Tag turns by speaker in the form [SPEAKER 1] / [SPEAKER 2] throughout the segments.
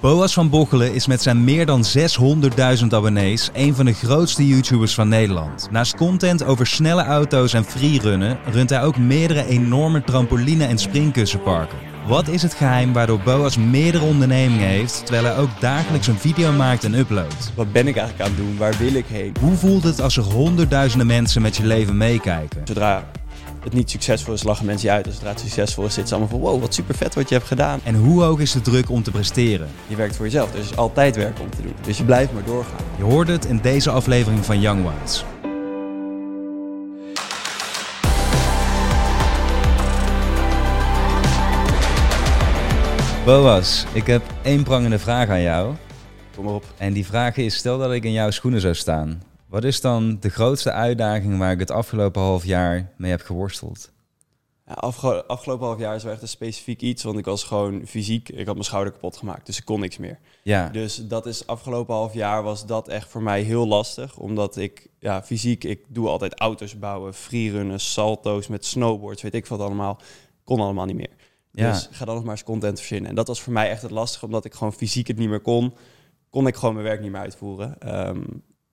[SPEAKER 1] Boas van Bochelen is met zijn meer dan 600.000 abonnees een van de grootste YouTubers van Nederland. Naast content over snelle auto's en freerunnen, runt hij ook meerdere enorme trampoline- en springkussenparken. Wat is het geheim waardoor Boas meerdere ondernemingen heeft, terwijl hij ook dagelijks een video maakt en uploadt?
[SPEAKER 2] Wat ben ik eigenlijk aan het doen? Waar wil ik heen?
[SPEAKER 1] Hoe voelt het als er honderdduizenden mensen met je leven meekijken?
[SPEAKER 2] Zodra het niet succesvol is, lachen mensen je uit. En zodra het succesvol is, zitten ze allemaal van wow, wat super vet wat je hebt gedaan.
[SPEAKER 1] En hoe hoog is de druk om te presteren?
[SPEAKER 2] Je werkt voor jezelf, dus er is altijd werk om te doen. Dus je blijft maar doorgaan.
[SPEAKER 1] Je hoort het in deze aflevering van Young Ones. Boas, ik heb één prangende vraag aan jou.
[SPEAKER 2] Kom maar op.
[SPEAKER 1] En die vraag is, stel dat ik in jouw schoenen zou staan. Wat is dan de grootste uitdaging waar ik het afgelopen half jaar mee heb geworsteld?
[SPEAKER 2] Ja, afge- afgelopen half jaar is wel echt een specifiek iets, want ik was gewoon fysiek, ik had mijn schouder kapot gemaakt, dus ik kon niks meer.
[SPEAKER 1] Ja,
[SPEAKER 2] Dus dat is afgelopen half jaar was dat echt voor mij heel lastig, omdat ik ja, fysiek, ik doe altijd auto's bouwen, freerunnen, salto's met snowboards, weet ik wat allemaal, kon allemaal niet meer.
[SPEAKER 1] Ja.
[SPEAKER 2] Dus ga dan nog maar eens content verzinnen. En dat was voor mij echt het lastige, omdat ik gewoon fysiek het niet meer kon, kon ik gewoon mijn werk niet meer uitvoeren. Ehm,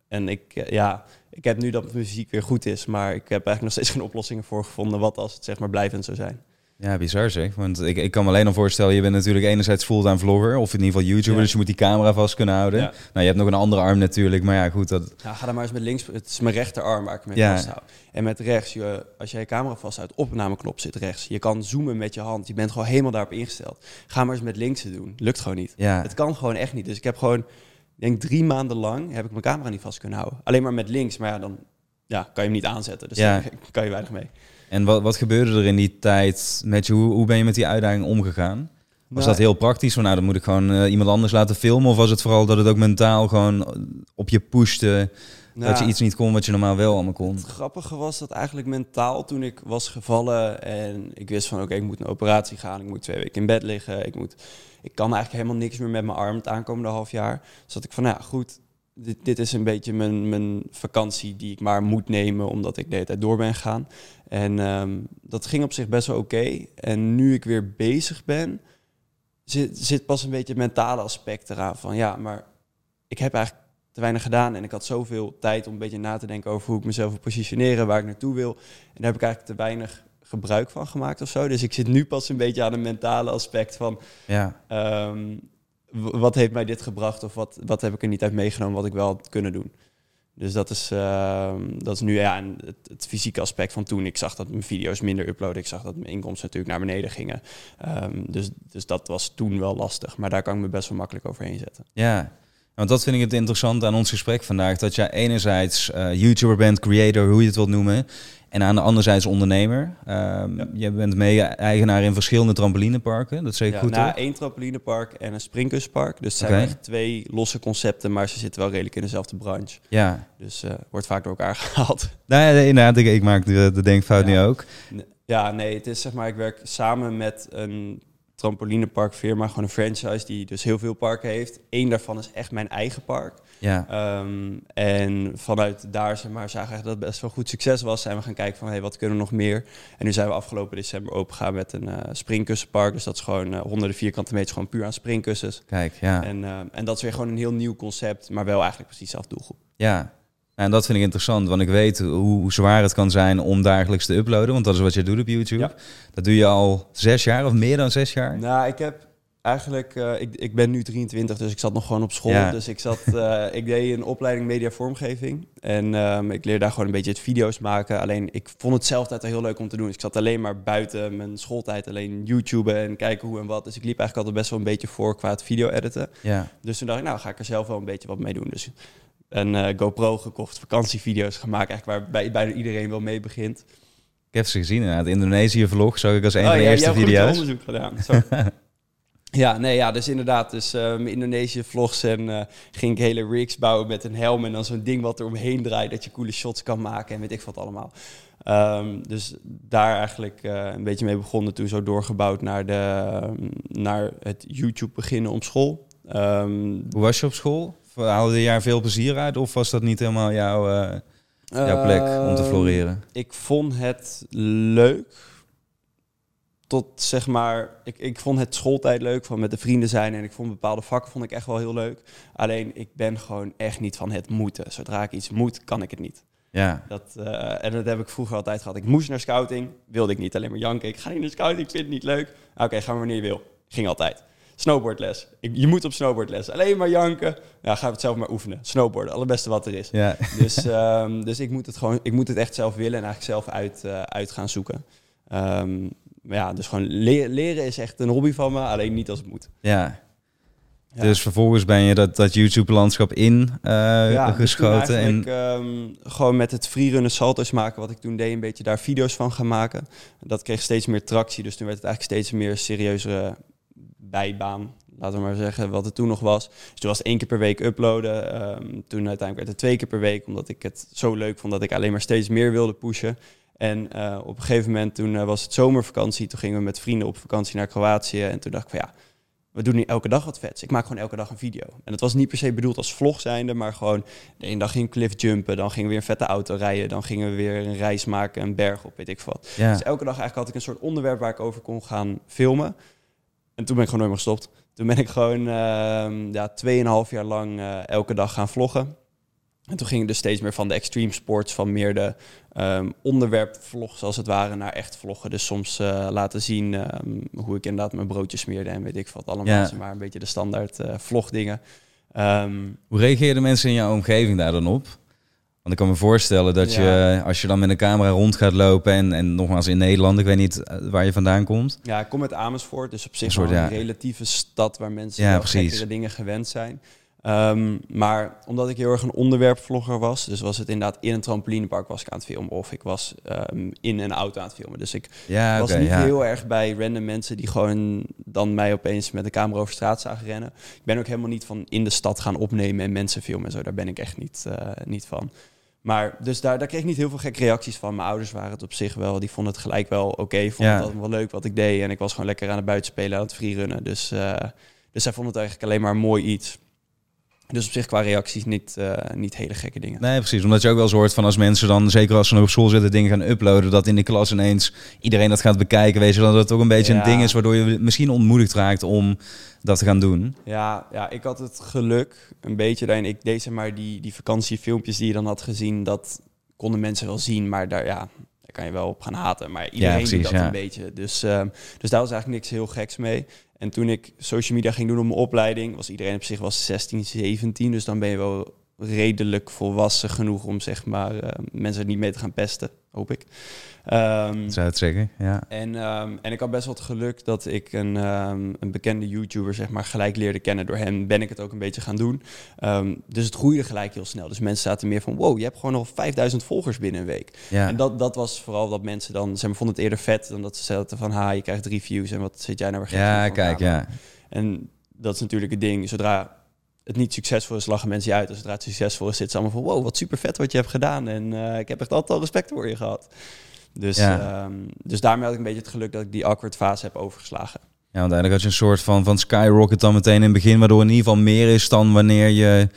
[SPEAKER 2] en ik, eh, ja, ik heb nu dat mijn fysiek weer goed is, maar ik heb eigenlijk nog steeds geen oplossingen voor gevonden, wat als het zeg maar blijvend zou zijn.
[SPEAKER 1] ja bizar zeg. Want ik, ik kan me alleen al voorstellen, je bent natuurlijk enerzijds fulltime vlogger, of in ieder geval YouTuber,
[SPEAKER 2] Ja.
[SPEAKER 1] dus je moet die camera vast kunnen houden.
[SPEAKER 2] Ja.
[SPEAKER 1] Nou, je hebt nog een andere arm natuurlijk, maar ja goed, dat...
[SPEAKER 2] Ja, ga dan maar eens met links. Het is mijn rechterarm waar ik mee
[SPEAKER 1] Ja.
[SPEAKER 2] vasthoud. En met rechts, je, als jij je camera vasthoudt, opnameknop zit rechts. Je kan zoomen met je hand. Je bent gewoon helemaal daarop ingesteld. Ga maar eens met links te doen. Lukt gewoon niet.
[SPEAKER 1] Ja,
[SPEAKER 2] Het kan gewoon echt niet. Dus ik heb gewoon, denk drie maanden lang, heb ik mijn camera niet vast kunnen houden. Alleen maar met links. Maar ja, dan ja, kan je hem niet aanzetten. Dus
[SPEAKER 1] Ja.
[SPEAKER 2] daar kan je weinig mee.
[SPEAKER 1] En wat, wat gebeurde er in die tijd met je? Hoe, hoe ben je met die uitdaging omgegaan? Was
[SPEAKER 2] Nou,
[SPEAKER 1] dat heel praktisch? Van nou, dan moet ik gewoon eh, iemand anders laten filmen? Of was het vooral dat het ook mentaal gewoon op je pushte? Dat je iets niet kon wat je normaal wel allemaal kon?
[SPEAKER 2] Het grappige was dat eigenlijk mentaal toen ik was gevallen en ik wist van oké, ik moet een operatie gaan, ik moet twee weken in bed liggen, ik, moet, ik kan eigenlijk helemaal niks meer met mijn arm het aankomende half jaar. Dus dat ik van nou ja, goed, dit, dit is een beetje mijn, mijn vakantie die ik maar moet nemen omdat ik de hele tijd door ben gegaan. En ehm, dat ging op zich best wel oké. En nu ik weer bezig ben, zit, zit pas een beetje het mentale aspect eraan van ja, maar ik heb eigenlijk te weinig gedaan. En ik had zoveel tijd om een beetje na te denken over hoe ik mezelf wil positioneren, waar ik naartoe wil. En daar heb ik eigenlijk te weinig gebruik van gemaakt of zo. Dus ik zit nu pas een beetje aan een mentale aspect van
[SPEAKER 1] Ja,
[SPEAKER 2] ehm, wat heeft mij dit gebracht of wat, wat heb ik er niet uit meegenomen wat ik wel had kunnen doen. Dus dat is, ehm, dat is nu ja, het, het fysieke aspect van toen. Ik zag dat mijn video's minder uploaden. Ik zag dat mijn inkomsten natuurlijk naar beneden gingen. Ehm, dus, dus dat was toen wel lastig. Maar daar kan ik me best wel makkelijk overheen zetten.
[SPEAKER 1] ja. Want dat vind ik het interessant aan ons gesprek vandaag. Dat jij enerzijds eh, YouTuber bent, creator, hoe je het wilt noemen. En aan de andere zijde ondernemer. Ehm,
[SPEAKER 2] Ja.
[SPEAKER 1] Je bent mee-eigenaar in verschillende trampolineparken. Dat zeg ik
[SPEAKER 2] Ja,
[SPEAKER 1] goed,
[SPEAKER 2] na
[SPEAKER 1] toch?
[SPEAKER 2] één trampolinepark en een springkuspark. Dus het zijn echt twee losse concepten, maar ze zitten wel redelijk in dezelfde branche.
[SPEAKER 1] Ja.
[SPEAKER 2] Dus eh, wordt vaak door elkaar gehaald.
[SPEAKER 1] Nou ja, inderdaad, ik, ik maak de, de denkfout
[SPEAKER 2] Ja.
[SPEAKER 1] nu ook.
[SPEAKER 2] Ja, nee, het is zeg maar, ik werk samen met een trampolineparkfirma, gewoon een franchise die dus heel veel parken heeft. Eén daarvan is echt mijn eigen park.
[SPEAKER 1] Ja,
[SPEAKER 2] Ehm, en vanuit daar zeg maar, zagen we dat het best wel goed succes was. Zijn we gaan kijken van hey, wat kunnen we nog meer. En nu zijn we afgelopen december opengegaan met een eh springkussenpark. Dus dat is gewoon eh, honderden vierkante meters gewoon puur aan springkussens.
[SPEAKER 1] kijk, ja.
[SPEAKER 2] En, eh, en dat is weer gewoon een heel nieuw concept, maar wel eigenlijk precies dezelfde doelgroep.
[SPEAKER 1] Ja, en dat vind ik interessant, want ik weet hoe, zwaar het kan zijn om dagelijks te uploaden, want dat is wat je doet op YouTube.
[SPEAKER 2] Ja.
[SPEAKER 1] Dat doe je al zes jaar of meer dan zes jaar?
[SPEAKER 2] Nou, ik heb eigenlijk, eh, ik, ik ben nu 23, dus ik zat nog gewoon op school.
[SPEAKER 1] Ja.
[SPEAKER 2] Dus ik zat, eh, ik deed een opleiding media vormgeving. En ehm, ik leerde daar gewoon een beetje het video's maken. Alleen ik vond het zelf altijd heel leuk om te doen. Dus ik zat alleen maar buiten mijn schooltijd alleen YouTube en kijken hoe en wat. Dus ik liep eigenlijk altijd best wel een beetje voor qua het video editen.
[SPEAKER 1] Ja,
[SPEAKER 2] Dus toen dacht ik, nou ga ik er zelf wel een beetje wat mee doen. Dus een eh, GoPro gekocht, vakantievideo's gemaakt, eigenlijk waar bij, bijna iedereen wel mee begint.
[SPEAKER 1] ik heb ze gezien inderdaad. Indonesië-vlog zag ik als een van de
[SPEAKER 2] Oh, ja,
[SPEAKER 1] eerste video's.
[SPEAKER 2] onderzoek gedaan. Ja, nee, ja, dus inderdaad. Dus mijn Indonesië vlogs en eh, ging ik hele rigs bouwen met een helm en dan zo'n ding wat er omheen draait dat je coole shots kan maken en weet ik wat allemaal. Ehm, dus daar eigenlijk eh, een beetje mee begonnen, toen zo doorgebouwd naar, de, naar het YouTube beginnen op school. Ehm,
[SPEAKER 1] Hoe was je op school? Haalde je daar veel plezier uit of was dat niet helemaal jouw, eh, jouw plek om te
[SPEAKER 2] ehm,
[SPEAKER 1] floreren?
[SPEAKER 2] Ik vond het leuk. tot zeg maar, ik, ik vond het schooltijd leuk, van met de vrienden zijn. En ik vond bepaalde vakken vond ik echt wel heel leuk. Alleen ik ben gewoon echt niet van het moeten. Zodra ik iets moet, kan ik het niet.
[SPEAKER 1] Ja.
[SPEAKER 2] Dat, uh, en dat heb ik vroeger altijd gehad. Ik moest naar scouting, wilde ik niet. Alleen maar janken. Ik ga niet naar scouting, ik vind het niet leuk. Oké, okay, ga maar wanneer je wil. Ging altijd. Snowboardles. Ik, je moet op snowboardles. Alleen maar janken. Ja, ga het zelf maar oefenen. Snowboarden, allerbeste wat er is.
[SPEAKER 1] Ja.
[SPEAKER 2] Dus, um, dus ik moet het gewoon, ik moet het echt zelf willen en eigenlijk zelf uit, uh, uit gaan zoeken. Um, ja, dus gewoon le leren is echt een hobby van me, alleen niet als het moet.
[SPEAKER 1] Ja. ja. Dus vervolgens ben je dat, dat YouTube-landschap in uh, ja, geschoten.
[SPEAKER 2] Dus en um, gewoon met het freerunnen salto's maken, wat ik toen deed, een beetje daar video's van gaan maken. Dat kreeg steeds meer tractie, dus toen werd het eigenlijk steeds meer serieuzere bijbaan. Laten we maar zeggen wat het toen nog was. Dus toen was het één keer per week uploaden. Um, toen uiteindelijk werd het twee keer per week, omdat ik het zo leuk vond dat ik alleen maar steeds meer wilde pushen. En uh, op een gegeven moment, toen uh, was het zomervakantie. Toen gingen we met vrienden op vakantie naar Kroatië. En toen dacht ik van ja, we doen nu elke dag wat vets. Ik maak gewoon elke dag een video. En het was niet per se bedoeld als vlog zijnde, maar gewoon de ene dag ging cliff jumpen, dan gingen we weer een vette auto rijden, dan gingen we weer een reis maken, een berg op, weet ik wat. Ja. Dus elke dag eigenlijk had ik een soort onderwerp waar ik over kon gaan filmen. En toen ben ik gewoon nooit meer gestopt. Toen ben ik gewoon uh, ja, tweeënhalf jaar lang uh, elke dag gaan vloggen. En toen ging het dus steeds meer van de extreme sports, van meer de um, onderwerpvlogs als het ware, naar echt vloggen. Dus soms uh, laten zien um, hoe ik inderdaad mijn broodjes smeerde en weet ik wat allemaal. Ja. Maar een beetje de standaard uh, vlogdingen. Um,
[SPEAKER 1] hoe reageerden mensen in jouw omgeving daar dan op? Want ik kan me voorstellen dat ja. je, als je dan met een camera rond gaat lopen en, en nogmaals in Nederland, ik weet niet eh, waar je vandaan komt.
[SPEAKER 2] Ja, ik kom uit Amersfoort, dus op zich een, soort, ja. een relatieve stad waar mensen ja, wel dingen gewend zijn. Um, maar omdat ik heel erg een onderwerpvlogger was, dus was het inderdaad in een trampolinepark was ik aan het filmen of ik was um, in een auto aan het filmen. Dus ik
[SPEAKER 1] ja,
[SPEAKER 2] was
[SPEAKER 1] okay,
[SPEAKER 2] niet
[SPEAKER 1] ja.
[SPEAKER 2] heel erg bij random mensen die gewoon dan mij opeens met de camera over straat zagen rennen. Ik ben ook helemaal niet van in de stad gaan opnemen en mensen filmen en zo. Daar ben ik echt niet, uh, niet van. Maar dus daar, daar kreeg ik niet heel veel gekke reacties van. Mijn ouders waren het op zich wel. Die vonden het gelijk wel oké. Okay, vonden
[SPEAKER 1] Ja.
[SPEAKER 2] het wel leuk wat ik deed. En ik was gewoon lekker aan het buitenspelen, aan het freerunnen. Dus, uh, dus zij vonden het eigenlijk alleen maar een mooi iets. Dus op zich qua reacties niet, uh, niet hele gekke dingen.
[SPEAKER 1] Nee, precies. Omdat je ook wel eens hoort van als mensen dan, zeker als ze nog op school zitten, dingen gaan uploaden, dat in de klas ineens iedereen dat gaat bekijken. Weet je, dat het ook een beetje
[SPEAKER 2] Ja.
[SPEAKER 1] een ding is waardoor je misschien ontmoedigd raakt om dat te gaan doen.
[SPEAKER 2] Ja, ja, ik had het geluk een beetje daarin. Ik deed zeg maar die, die vakantiefilmpjes die je dan had gezien, dat konden mensen wel zien, maar daar, ja, daar kan je wel op gaan haten. Maar iedereen
[SPEAKER 1] precies,
[SPEAKER 2] doet dat
[SPEAKER 1] ja.
[SPEAKER 2] een beetje. Dus, um, dus daar was eigenlijk niks heel geks mee. En toen ik social media ging doen op mijn opleiding, was iedereen op zich was 16, 17. Dus dan ben je wel redelijk volwassen genoeg om zeg maar uh, mensen er niet mee te gaan pesten, hoop ik. Um,
[SPEAKER 1] Zou het zeggen? Ja.
[SPEAKER 2] en, um, en ik had best wel het geluk dat ik een, um, een bekende YouTuber zeg maar gelijk leerde kennen. Door hem ben ik het ook een beetje gaan doen. Dus het groeide gelijk heel snel. Dus mensen zaten meer van, wow, je hebt gewoon al 5000 volgers binnen een week.
[SPEAKER 1] Ja.
[SPEAKER 2] En dat, dat was vooral dat mensen dan, maar, vonden het eerder vet dan dat ze zeiden van, ha, je krijgt drie views en wat zit jij nou weer
[SPEAKER 1] Ja, kijk, ja.
[SPEAKER 2] En dat is natuurlijk het ding. Zodra het niet succesvol is, lachen mensen je uit. Zodra het succesvol is, zitten ze allemaal van... wow, wat super vet wat je hebt gedaan. En uh, ik heb echt altijd al respect voor je gehad. Dus,
[SPEAKER 1] ja.
[SPEAKER 2] um, dus daarmee had ik een beetje het geluk dat ik die awkward fase heb overgeslagen.
[SPEAKER 1] Ja, want eigenlijk had je een soort van, van skyrocket dan meteen in het begin, waardoor in ieder geval meer is dan wanneer je,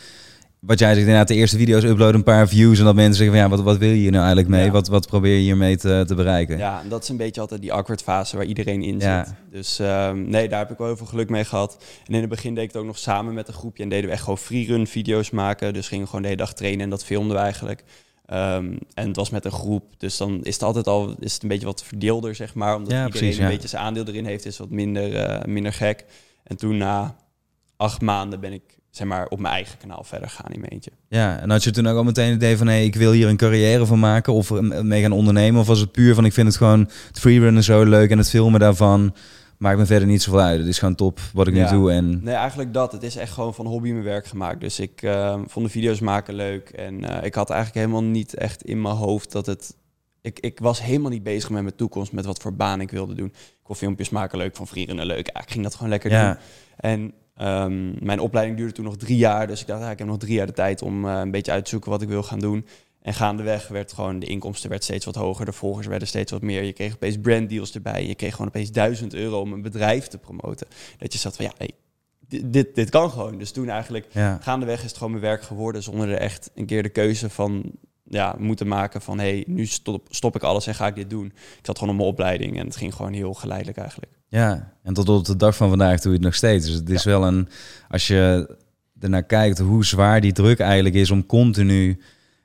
[SPEAKER 1] wat jij zegt, inderdaad de eerste video's uploaden, een paar views en dat mensen zeggen van ja, wat, wat wil je hier nou eigenlijk mee?
[SPEAKER 2] Ja.
[SPEAKER 1] Wat, wat probeer je hiermee te, te bereiken?
[SPEAKER 2] Ja, en dat is een beetje altijd die awkward fase waar iedereen in
[SPEAKER 1] Ja.
[SPEAKER 2] zit. Dus um, nee, daar heb ik wel heel veel geluk mee gehad. En in het begin deed ik het ook nog samen met een groepje en deden we echt gewoon freerun video's maken. Dus gingen we gewoon de hele dag trainen en dat filmden we eigenlijk. Um, en het was met een groep, dus dan is het altijd al is het een beetje wat verdeelder, zeg maar. Omdat
[SPEAKER 1] Ja,
[SPEAKER 2] iedereen
[SPEAKER 1] precies,
[SPEAKER 2] een beetje zijn aandeel erin heeft, is wat minder, uh, minder gek. En toen na acht maanden ben ik zeg maar, op mijn eigen kanaal verder gaan in mijn eentje.
[SPEAKER 1] Ja, en had je toen ook al meteen het idee van hé, ik wil hier een carrière van maken of mee gaan ondernemen? Of was het puur van ik vind het gewoon het freerunnen zo leuk en het filmen daarvan maakt me verder niet zoveel uit. Het is gewoon top wat ik nu doe en
[SPEAKER 2] Nee, eigenlijk dat. Het is echt gewoon van hobby mijn werk gemaakt. Dus ik uh, vond de video's maken leuk. En uh, ik had eigenlijk helemaal niet echt in mijn hoofd dat het... Ik, ik was helemaal niet bezig met mijn toekomst, met wat voor baan ik wilde doen. Ik kon filmpjes maken leuk, van vrienden leuk. Ja, ik ging dat gewoon lekker
[SPEAKER 1] ja,
[SPEAKER 2] doen. En um, mijn opleiding duurde toen nog drie jaar. Dus ik dacht, ja, ik heb nog drie jaar de tijd om uh, een beetje uit te zoeken wat ik wil gaan doen. En gaandeweg werd gewoon de inkomsten werd steeds wat hoger, de volgers werden steeds wat meer. Je kreeg opeens branddeals erbij. Je kreeg gewoon opeens duizend euro om een bedrijf te promoten. Dat je zat van ja, hey, dit, dit, dit kan gewoon. Dus toen eigenlijk
[SPEAKER 1] ja.
[SPEAKER 2] gaandeweg is het gewoon mijn werk geworden zonder er echt een keer de keuze van ja, moeten maken van... hey, nu stop, stop ik alles en ga ik dit doen. Ik zat gewoon op mijn opleiding en het ging gewoon heel geleidelijk eigenlijk.
[SPEAKER 1] Ja, en tot op de dag van vandaag doe je het nog steeds. Dus het is wel een... Als je ernaar kijkt hoe zwaar die druk eigenlijk is om continu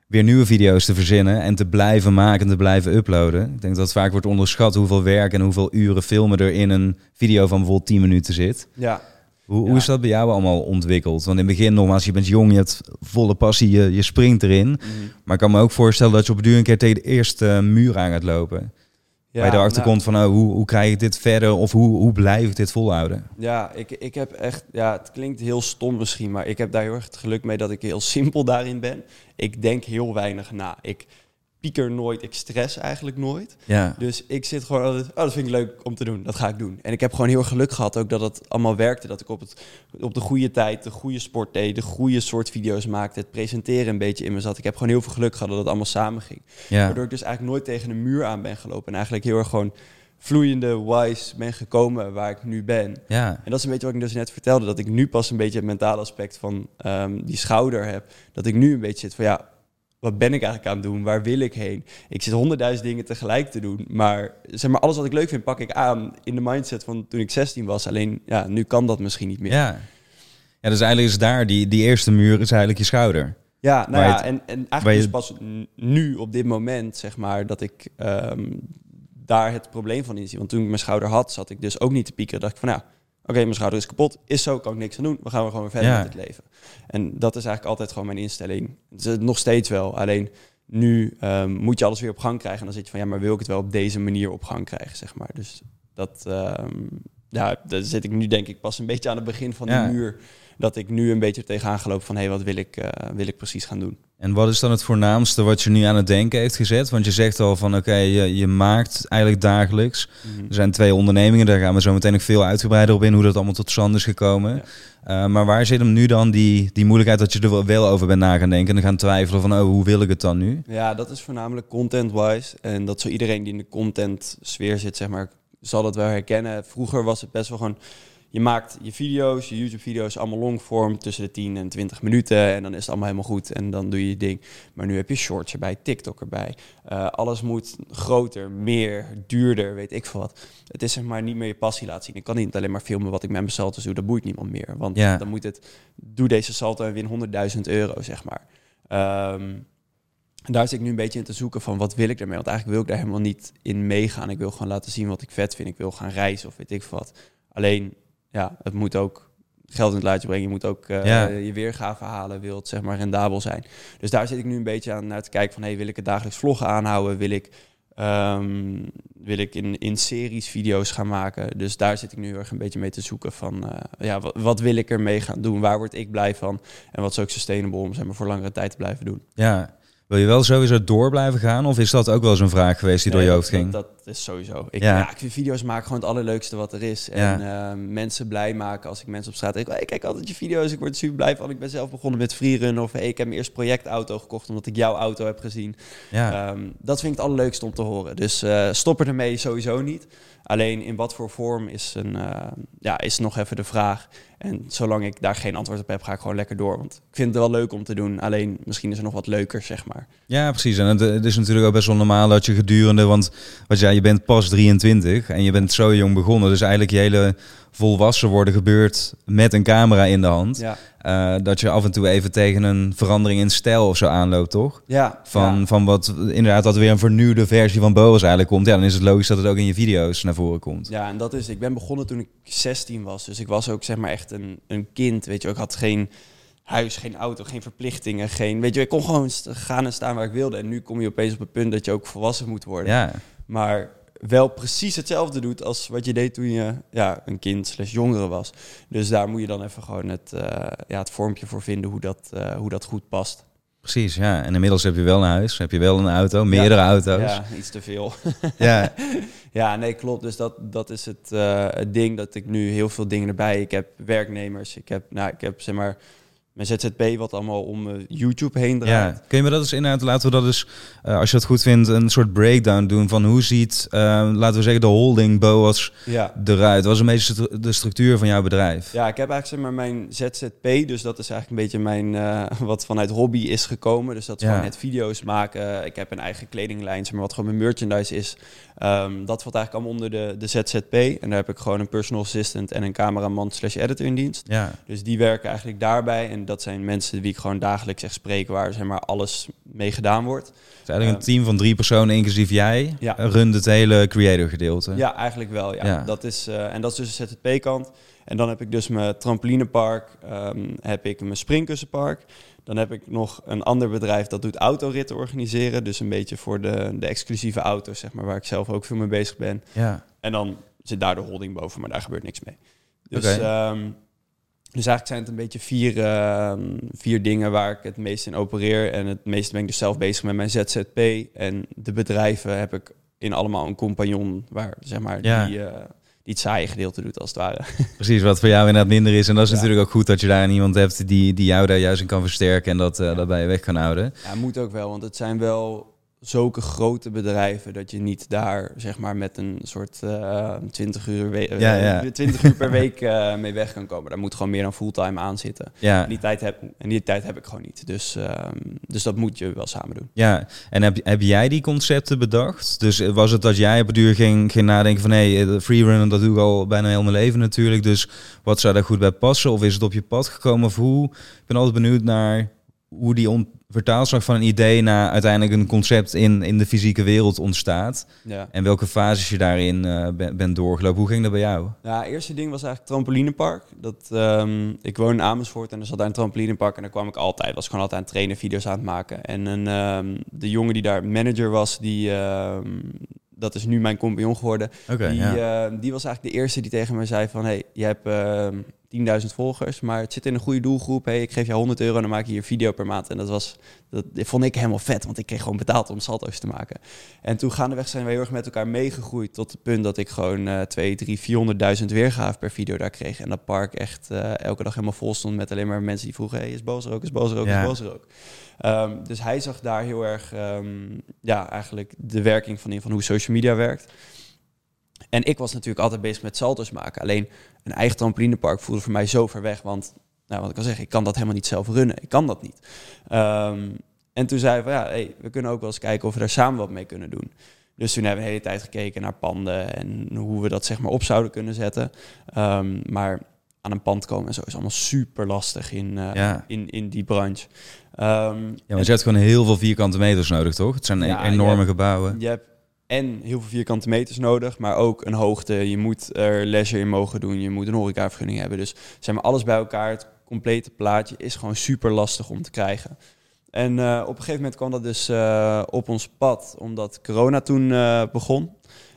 [SPEAKER 1] weer nieuwe video's te verzinnen en te blijven maken en te blijven uploaden. Ik denk dat het vaak wordt onderschat hoeveel werk en hoeveel uren filmen er in een video van bijvoorbeeld 10 minuten zit.
[SPEAKER 2] Ja.
[SPEAKER 1] Hoe, hoe is dat bij jou allemaal ontwikkeld? Want in het begin nogmaals, je bent jong, je hebt volle passie, je, je springt erin.
[SPEAKER 2] Mhm.
[SPEAKER 1] Maar ik kan me ook voorstellen dat je op een duur een keer tegen de eerste muur aan gaat lopen.
[SPEAKER 2] Ja,
[SPEAKER 1] waar je erachter
[SPEAKER 2] nou,
[SPEAKER 1] komt van oh, hoe, hoe krijg ik dit verder of hoe, hoe blijf ik dit volhouden?
[SPEAKER 2] Ja, ik, ik heb echt, ja, het klinkt heel stom misschien, maar ik heb daar heel erg het geluk mee dat ik heel simpel daarin ben. Ik denk heel weinig na. Ik pieker nooit, ik stress eigenlijk nooit.
[SPEAKER 1] Ja,
[SPEAKER 2] Dus ik zit gewoon altijd, oh, dat vind ik leuk om te doen, dat ga ik doen. En ik heb gewoon heel erg geluk gehad ook dat het allemaal werkte. Dat ik op, het, op de goede tijd, de goede sport deed, de goede soort video's maakte, het presenteren een beetje in me zat. Ik heb gewoon heel veel geluk gehad dat het allemaal samen ging.
[SPEAKER 1] ja.
[SPEAKER 2] Waardoor ik dus eigenlijk nooit tegen een muur aan ben gelopen. En eigenlijk heel erg gewoon vloeiende, wise ben gekomen waar ik nu ben.
[SPEAKER 1] ja.
[SPEAKER 2] En dat is een beetje wat ik dus net vertelde. Dat ik nu pas een beetje het mentale aspect van ehm, die schouder heb. Dat ik nu een beetje zit van ja, wat ben ik eigenlijk aan het doen? Waar wil ik heen? Ik zit honderdduizend dingen tegelijk te doen. Maar zeg maar, alles wat ik leuk vind, pak ik aan in de mindset van toen ik 16 was. Alleen ja, nu kan dat misschien niet meer.
[SPEAKER 1] Ja. ja, dus eigenlijk is daar, die, die eerste muur is eigenlijk je schouder.
[SPEAKER 2] Ja, nou ja,
[SPEAKER 1] het-
[SPEAKER 2] en, en eigenlijk
[SPEAKER 1] je-
[SPEAKER 2] is pas nu, op dit moment, zeg maar, dat ik ehm, daar het probleem van inzie. Want toen ik mijn schouder had, zat ik dus ook niet te piekeren. dacht ik van, nou, oké, mijn schouder is kapot, is zo, kan ik niks aan doen. We gaan weer gewoon weer verder
[SPEAKER 1] Ja.
[SPEAKER 2] met het leven. En dat is eigenlijk altijd gewoon mijn instelling. Het is nog steeds wel, alleen nu ehm, moet je alles weer op gang krijgen. En dan zit je van, ja, maar wil ik het wel op deze manier op gang krijgen, zeg maar. Dus dat, ehm, ja, daar zit ik nu denk ik pas een beetje aan het begin van
[SPEAKER 1] Ja.
[SPEAKER 2] die muur. Dat ik nu een beetje tegenaan gelopen van, hé, hey, wat wil ik, eh, wil ik precies gaan doen?
[SPEAKER 1] En wat is dan het voornaamste wat je nu aan het denken heeft gezet? Want je zegt al van oké, je, je maakt eigenlijk dagelijks. Er zijn twee ondernemingen, daar gaan we zo meteen nog veel uitgebreider op in hoe dat allemaal tot stand is gekomen. Eh, maar waar zit hem nu dan die, die moeilijkheid dat je er wel- over bent na gaan denken en dan gaan twijfelen van oh, hoe wil ik het dan nu?
[SPEAKER 2] Ja, dat is voornamelijk content-wise. En dat zo iedereen die in de content-sfeer zit, zeg maar, zal dat wel herkennen. Vroeger was het best wel gewoon... Je maakt je video's, je YouTube-video's allemaal longform tussen de 10 en 20 minuten. En dan is het allemaal helemaal goed en dan doe je je ding. Maar nu heb je shorts erbij, TikTok erbij. Eh, alles moet groter, meer, duurder, weet ik veel wat. Het is zeg maar niet meer je passie laten zien. Ik kan niet alleen maar filmen wat ik met mijn salto's doe. Dat boeit niemand meer. Want
[SPEAKER 1] Ja.
[SPEAKER 2] dan moet het... Doe deze salto en win 100.000 euro, zeg maar. Ehm, en daar zit ik nu een beetje in te zoeken van wat wil ik ermee. Want eigenlijk wil ik daar helemaal niet in meegaan. Ik wil gewoon laten zien wat ik vet vind. Ik wil gaan reizen of weet ik veel wat. Alleen, ja, het moet ook geld in het laadje brengen. Je moet ook eh,
[SPEAKER 1] Ja.
[SPEAKER 2] je weergave halen. Wil het zeg maar rendabel zijn. Dus daar zit ik nu een beetje aan naar te kijken van... Hey, wil ik het dagelijks vloggen aanhouden? Wil ik, ehm, wil ik in, in series video's gaan maken? Dus daar zit ik nu heel erg een beetje mee te zoeken van... eh, ja, wat, wat wil ik ermee gaan doen? Waar word ik blij van? En wat is ook sustainable om zeg maar, voor langere tijd te blijven doen?
[SPEAKER 1] Ja, wil je wel sowieso door blijven gaan of is dat ook wel eens een vraag geweest die door je hoofd ging?
[SPEAKER 2] Dat, dat is sowieso. Ik,
[SPEAKER 1] Ja.
[SPEAKER 2] ja. ik vind video's maken gewoon het allerleukste wat er is. En eh, mensen blij maken als ik mensen op straat denk. Hey, ik kijk altijd je video's, ik word super blij van. Ik ben zelf begonnen met freerun. Of hey, ik heb mijn eerste projectauto gekocht omdat ik jouw auto heb gezien.
[SPEAKER 1] ja.
[SPEAKER 2] Ehm, dat vind ik het allerleukste om te horen. Dus eh stoppen ermee sowieso niet. Alleen in wat voor vorm is, een, eh, ja, is nog even de vraag. En zolang ik daar geen antwoord op heb, ga ik gewoon lekker door. Want ik vind het wel leuk om te doen. Alleen misschien is er nog wat leuker, zeg maar.
[SPEAKER 1] Ja, precies. En het, is natuurlijk ook best wel normaal dat je gedurende, want wat jij, je bent pas 23 en je bent zo jong begonnen. Dus eigenlijk je hele volwassen worden gebeurt met een camera in de hand.
[SPEAKER 2] Ja,
[SPEAKER 1] Eh, dat je af en toe even tegen een verandering in stijl of zo aanloopt, toch?
[SPEAKER 2] ja,
[SPEAKER 1] Van,
[SPEAKER 2] ja.
[SPEAKER 1] van wat inderdaad dat er weer een vernieuwde versie van Boas eigenlijk komt. Ja, dan is het logisch dat het ook in je video's naar voren komt.
[SPEAKER 2] Ja, en dat is, ik ben begonnen toen ik 16 was. Dus ik was ook zeg maar echt een, een kind, weet je. Ik had geen huis, geen auto, geen verplichtingen, geen... Weet je, ik kon gewoon gaan en staan waar ik wilde. En nu kom je opeens op het punt dat je ook volwassen moet worden.
[SPEAKER 1] Ja,
[SPEAKER 2] Maar wel precies hetzelfde doet als wat je deed toen je ja, een kind slash jongere was. Dus daar moet je dan even gewoon het, eh, ja, het vormpje voor vinden hoe dat, eh, hoe dat goed past.
[SPEAKER 1] precies. Ja. En inmiddels heb je wel een huis, heb je wel een auto, meerdere auto's.
[SPEAKER 2] Ja, iets te veel.
[SPEAKER 1] ja.
[SPEAKER 2] Ja, nee, klopt. Dus dat, dat is het, eh, het ding dat ik nu heel veel dingen erbij. Ik heb werknemers. Ik heb, nou, ik heb zeg maar mijn ZZP wat allemaal om eh, YouTube heen draait.
[SPEAKER 1] Ja, kun je me dat eens inhoud? Laten we dat eens, eh, als je het goed vindt, een soort breakdown doen van hoe ziet, eh, laten we zeggen, de holding Boas
[SPEAKER 2] Ja.
[SPEAKER 1] eruit? Wat is een beetje stru- de structuur van jouw bedrijf?
[SPEAKER 2] Ja, ik heb eigenlijk zeg maar mijn ZZP, dus dat is eigenlijk een beetje mijn wat vanuit hobby is gekomen. Dus dat is
[SPEAKER 1] Ja.
[SPEAKER 2] gewoon het video's maken. Ik heb een eigen kledinglijn, zeg maar wat gewoon mijn merchandise is. Ehm, dat valt eigenlijk allemaal onder de, de ZZP. En daar heb ik gewoon een personal assistant en een cameraman slash editor in dienst.
[SPEAKER 1] Ja,
[SPEAKER 2] Dus die werken eigenlijk daarbij. En dat zijn mensen wie ik gewoon dagelijks echt spreek, waar zeg maar alles mee gedaan wordt.
[SPEAKER 1] het is eigenlijk een team van drie personen, inclusief jij,
[SPEAKER 2] Ja.
[SPEAKER 1] runt het hele creator gedeelte.
[SPEAKER 2] Ja, eigenlijk wel. Ja.
[SPEAKER 1] Ja.
[SPEAKER 2] Dat is, eh, en dat is dus de ZZP-kant. En dan heb ik dus mijn trampolinepark, ehm, heb ik mijn springkussenpark. Dan heb ik nog een ander bedrijf dat doet autoritten organiseren. Dus een beetje voor de, de exclusieve auto's, zeg maar, waar ik zelf ook veel mee bezig ben.
[SPEAKER 1] Ja.
[SPEAKER 2] En dan zit daar de holding boven, maar daar gebeurt niks mee. Dus, ehm, dus eigenlijk zijn het een beetje vier, ehm, vier dingen waar ik het meest in opereer. En het meeste ben ik dus zelf bezig met mijn ZZP. En de bedrijven heb ik in allemaal een compagnon waar, zeg maar,
[SPEAKER 1] Ja.
[SPEAKER 2] die, eh, die het saaie gedeelte doet, als het ware.
[SPEAKER 1] Precies, wat voor jou inderdaad minder is. En dat is
[SPEAKER 2] Ja.
[SPEAKER 1] natuurlijk ook goed dat je daar iemand hebt die, die jou daar juist in kan versterken en dat, eh, dat bij je weg kan houden.
[SPEAKER 2] Ja, moet ook wel, want het zijn wel zulke grote bedrijven dat je niet daar zeg maar met een soort eh 20 uur, we- eh,
[SPEAKER 1] Ja, ja.
[SPEAKER 2] 20 uur per week eh, mee weg kan komen. Daar moet gewoon meer dan fulltime aan zitten.
[SPEAKER 1] Ja,
[SPEAKER 2] En die tijd heb, en die tijd heb ik gewoon niet. Dus, ehm, dus dat moet je wel samen doen.
[SPEAKER 1] ja. en heb, heb jij die concepten bedacht? Dus was het dat jij op het duur ging, ging nadenken van... hé, hey, freerunnen, dat doe ik al bijna heel mijn leven natuurlijk. Dus wat zou daar goed bij passen? Of is het op je pad gekomen? Of hoe? Ik ben altijd benieuwd naar hoe die vertaalslag van een idee... naar uiteindelijk een concept in, in de fysieke wereld ontstaat.
[SPEAKER 2] Ja.
[SPEAKER 1] En welke fases je daarin ben- bent doorgelopen. Hoe ging dat bij jou?
[SPEAKER 2] Ja, het eerste ding was eigenlijk trampolinepark. Dat, ehm, ik woon in Amersfoort en er zat daar een trampolinepark en daar kwam ik altijd. Was gewoon altijd aan het trainen, video's aan het maken. En een, ehm, de jongen die daar manager was, die, ehm, dat is nu mijn compagnon geworden. Die,
[SPEAKER 1] ja.
[SPEAKER 2] die was eigenlijk de eerste die tegen mij zei van... hey, je hebt 10.000 volgers, maar het zit in een goede doelgroep. Hey, ik geef je 100 euro en dan maak je hier video per maand. En dat, was, dat, vond ik helemaal vet, want ik kreeg gewoon betaald om salto's te maken. En toen gaandeweg zijn we heel erg met elkaar meegegroeid... tot het punt dat ik gewoon eh 2, 3, 400.000 weergaven per video daar kreeg. En dat park echt eh, elke dag helemaal vol stond met alleen maar mensen die vroegen... hey, is boos ook, is boos ook,
[SPEAKER 1] Ja.
[SPEAKER 2] is boos er ook. Ehm, dus hij zag daar heel erg ehm, ja, eigenlijk de werking van in van hoe social media werkt. En ik was natuurlijk altijd bezig met salto's maken. Alleen een eigen trampolinepark voelde voor mij zo ver weg. Want, nou, wat ik al zeg, ik kan dat helemaal niet zelf runnen. Ik kan dat niet. Ehm, en toen zei we van, ja, hey, we kunnen ook wel eens kijken of we daar samen wat mee kunnen doen. Dus toen hebben we de hele tijd gekeken naar panden en hoe we dat zeg maar op zouden kunnen zetten. Ehm, maar aan een pand komen en zo is allemaal super lastig in, eh,
[SPEAKER 1] Ja.
[SPEAKER 2] in, in die branche. Ehm,
[SPEAKER 1] Ja, want je hebt gewoon heel veel vierkante meters nodig, toch? Het zijn
[SPEAKER 2] Ja,
[SPEAKER 1] enorme
[SPEAKER 2] je-
[SPEAKER 1] gebouwen.
[SPEAKER 2] Je hebt en heel veel vierkante meters nodig, maar ook een hoogte. Je moet er leisure in mogen doen. Je moet een horecavergunning hebben. Dus zeg maar alles bij elkaar, het complete plaatje, is gewoon super lastig om te krijgen. En eh, op een gegeven moment kwam dat dus eh, op ons pad, omdat corona toen eh, begon.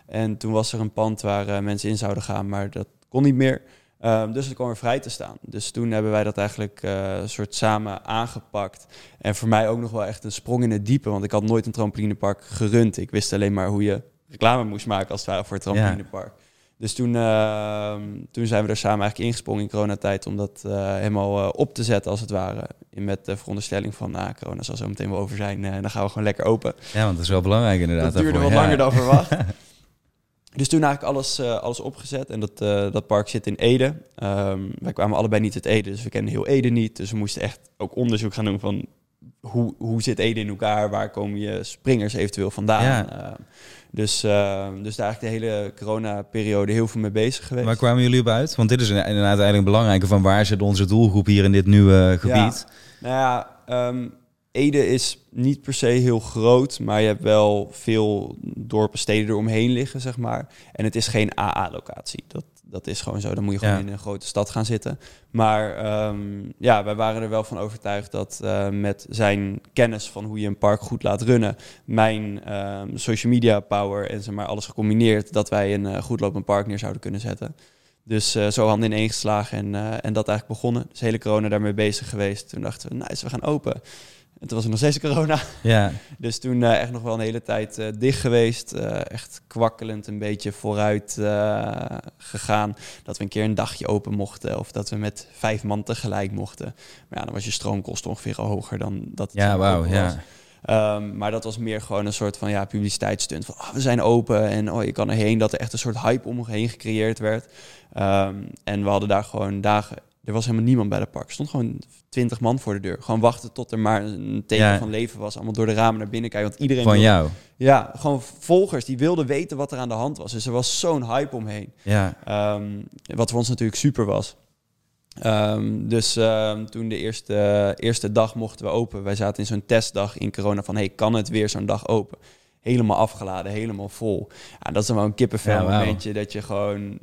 [SPEAKER 2] En toen was er een pand waar mensen in zouden gaan, maar dat kon niet meer. Ehm, dus het kwam er vrij te staan. Dus toen hebben wij dat eigenlijk eh, een soort samen aangepakt. En voor mij ook nog wel echt een sprong in het diepe, want ik had nooit een trampolinepark gerund. Ik wist alleen maar hoe je reclame moest maken als het ware voor het trampolinepark. Dus toen, ehm, toen zijn we er samen eigenlijk ingesprongen in coronatijd om dat eh, helemaal eh, op te zetten als het ware. In met de veronderstelling van, nou, corona zal zo meteen wel over zijn eh, en dan gaan we gewoon lekker open.
[SPEAKER 1] Ja, want dat is wel belangrijk inderdaad.
[SPEAKER 2] Dat duurde wat langer dan verwacht. Dus toen eigenlijk alles, eh, alles opgezet. En dat, eh, dat park zit in Ede. Ehm, wij kwamen allebei niet uit Ede, dus we kennen heel Ede niet. Dus we moesten echt ook onderzoek gaan doen van... Hoe, hoe zit Ede in elkaar? Waar komen je springers eventueel vandaan?
[SPEAKER 1] Ja.
[SPEAKER 2] Ehm, dus, ehm, dus daar eigenlijk de hele corona-periode heel veel mee bezig geweest.
[SPEAKER 1] Waar kwamen jullie op uit? Want dit is inderdaad eigenlijk belangrijke van waar zit onze doelgroep hier in dit nieuwe gebied?
[SPEAKER 2] Nou ja, Ede is niet per se heel groot, maar je hebt wel veel dorpen, steden eromheen liggen, zeg maar. En het is geen AA-locatie. Dat, dat is gewoon zo. Dan moet je gewoon
[SPEAKER 1] Ja.
[SPEAKER 2] in een grote stad gaan zitten. Maar ehm, ja, wij waren er wel van overtuigd dat eh, met zijn kennis van hoe je een park goed laat runnen, mijn ehm, social media power en zeg maar alles gecombineerd, dat wij een eh, goed lopend park neer zouden kunnen zetten. Dus uh, zo handen in één geslagen en, en dat eigenlijk begonnen. Dus hele corona daarmee bezig geweest. Toen dachten we, nice, we gaan open. En toen was er nog steeds corona.
[SPEAKER 1] Ja.
[SPEAKER 2] dus toen uh, echt nog wel een hele tijd dicht geweest. echt kwakkelend een beetje vooruit gegaan. Dat we een keer een dagje open mochten. Of dat we met vijf man tegelijk mochten. Maar ja, dan was je stroomkosten ongeveer al hoger dan dat het
[SPEAKER 1] Ja, wauw, ja.
[SPEAKER 2] Um, maar dat was meer gewoon een soort van ja, publiciteitsstunt. Van oh, we zijn open en oh, je kan erheen. Dat er echt een soort hype omheen gecreëerd werd. Um, en we hadden daar gewoon dagen. Er was helemaal niemand bij de park. Er stond gewoon twintig man voor de deur. Gewoon wachten tot er maar een teken
[SPEAKER 1] Ja.
[SPEAKER 2] van leven was. Allemaal door de ramen naar binnen kijken. Want iedereen
[SPEAKER 1] Van
[SPEAKER 2] wilde-
[SPEAKER 1] jou.
[SPEAKER 2] Ja, gewoon volgers die wilden weten wat er aan de hand was. Dus er was zo'n hype omheen.
[SPEAKER 1] Ja.
[SPEAKER 2] Ehm, wat voor ons natuurlijk super was. Ehm, dus ehm, toen de eerste, eerste dag mochten we open. Wij zaten in zo'n testdag in corona van... hey, kan het weer zo'n dag open? Helemaal afgeladen, helemaal vol. Ja, dat is dan wel een kippenvel
[SPEAKER 1] Ja,
[SPEAKER 2] momentje... dat je gewoon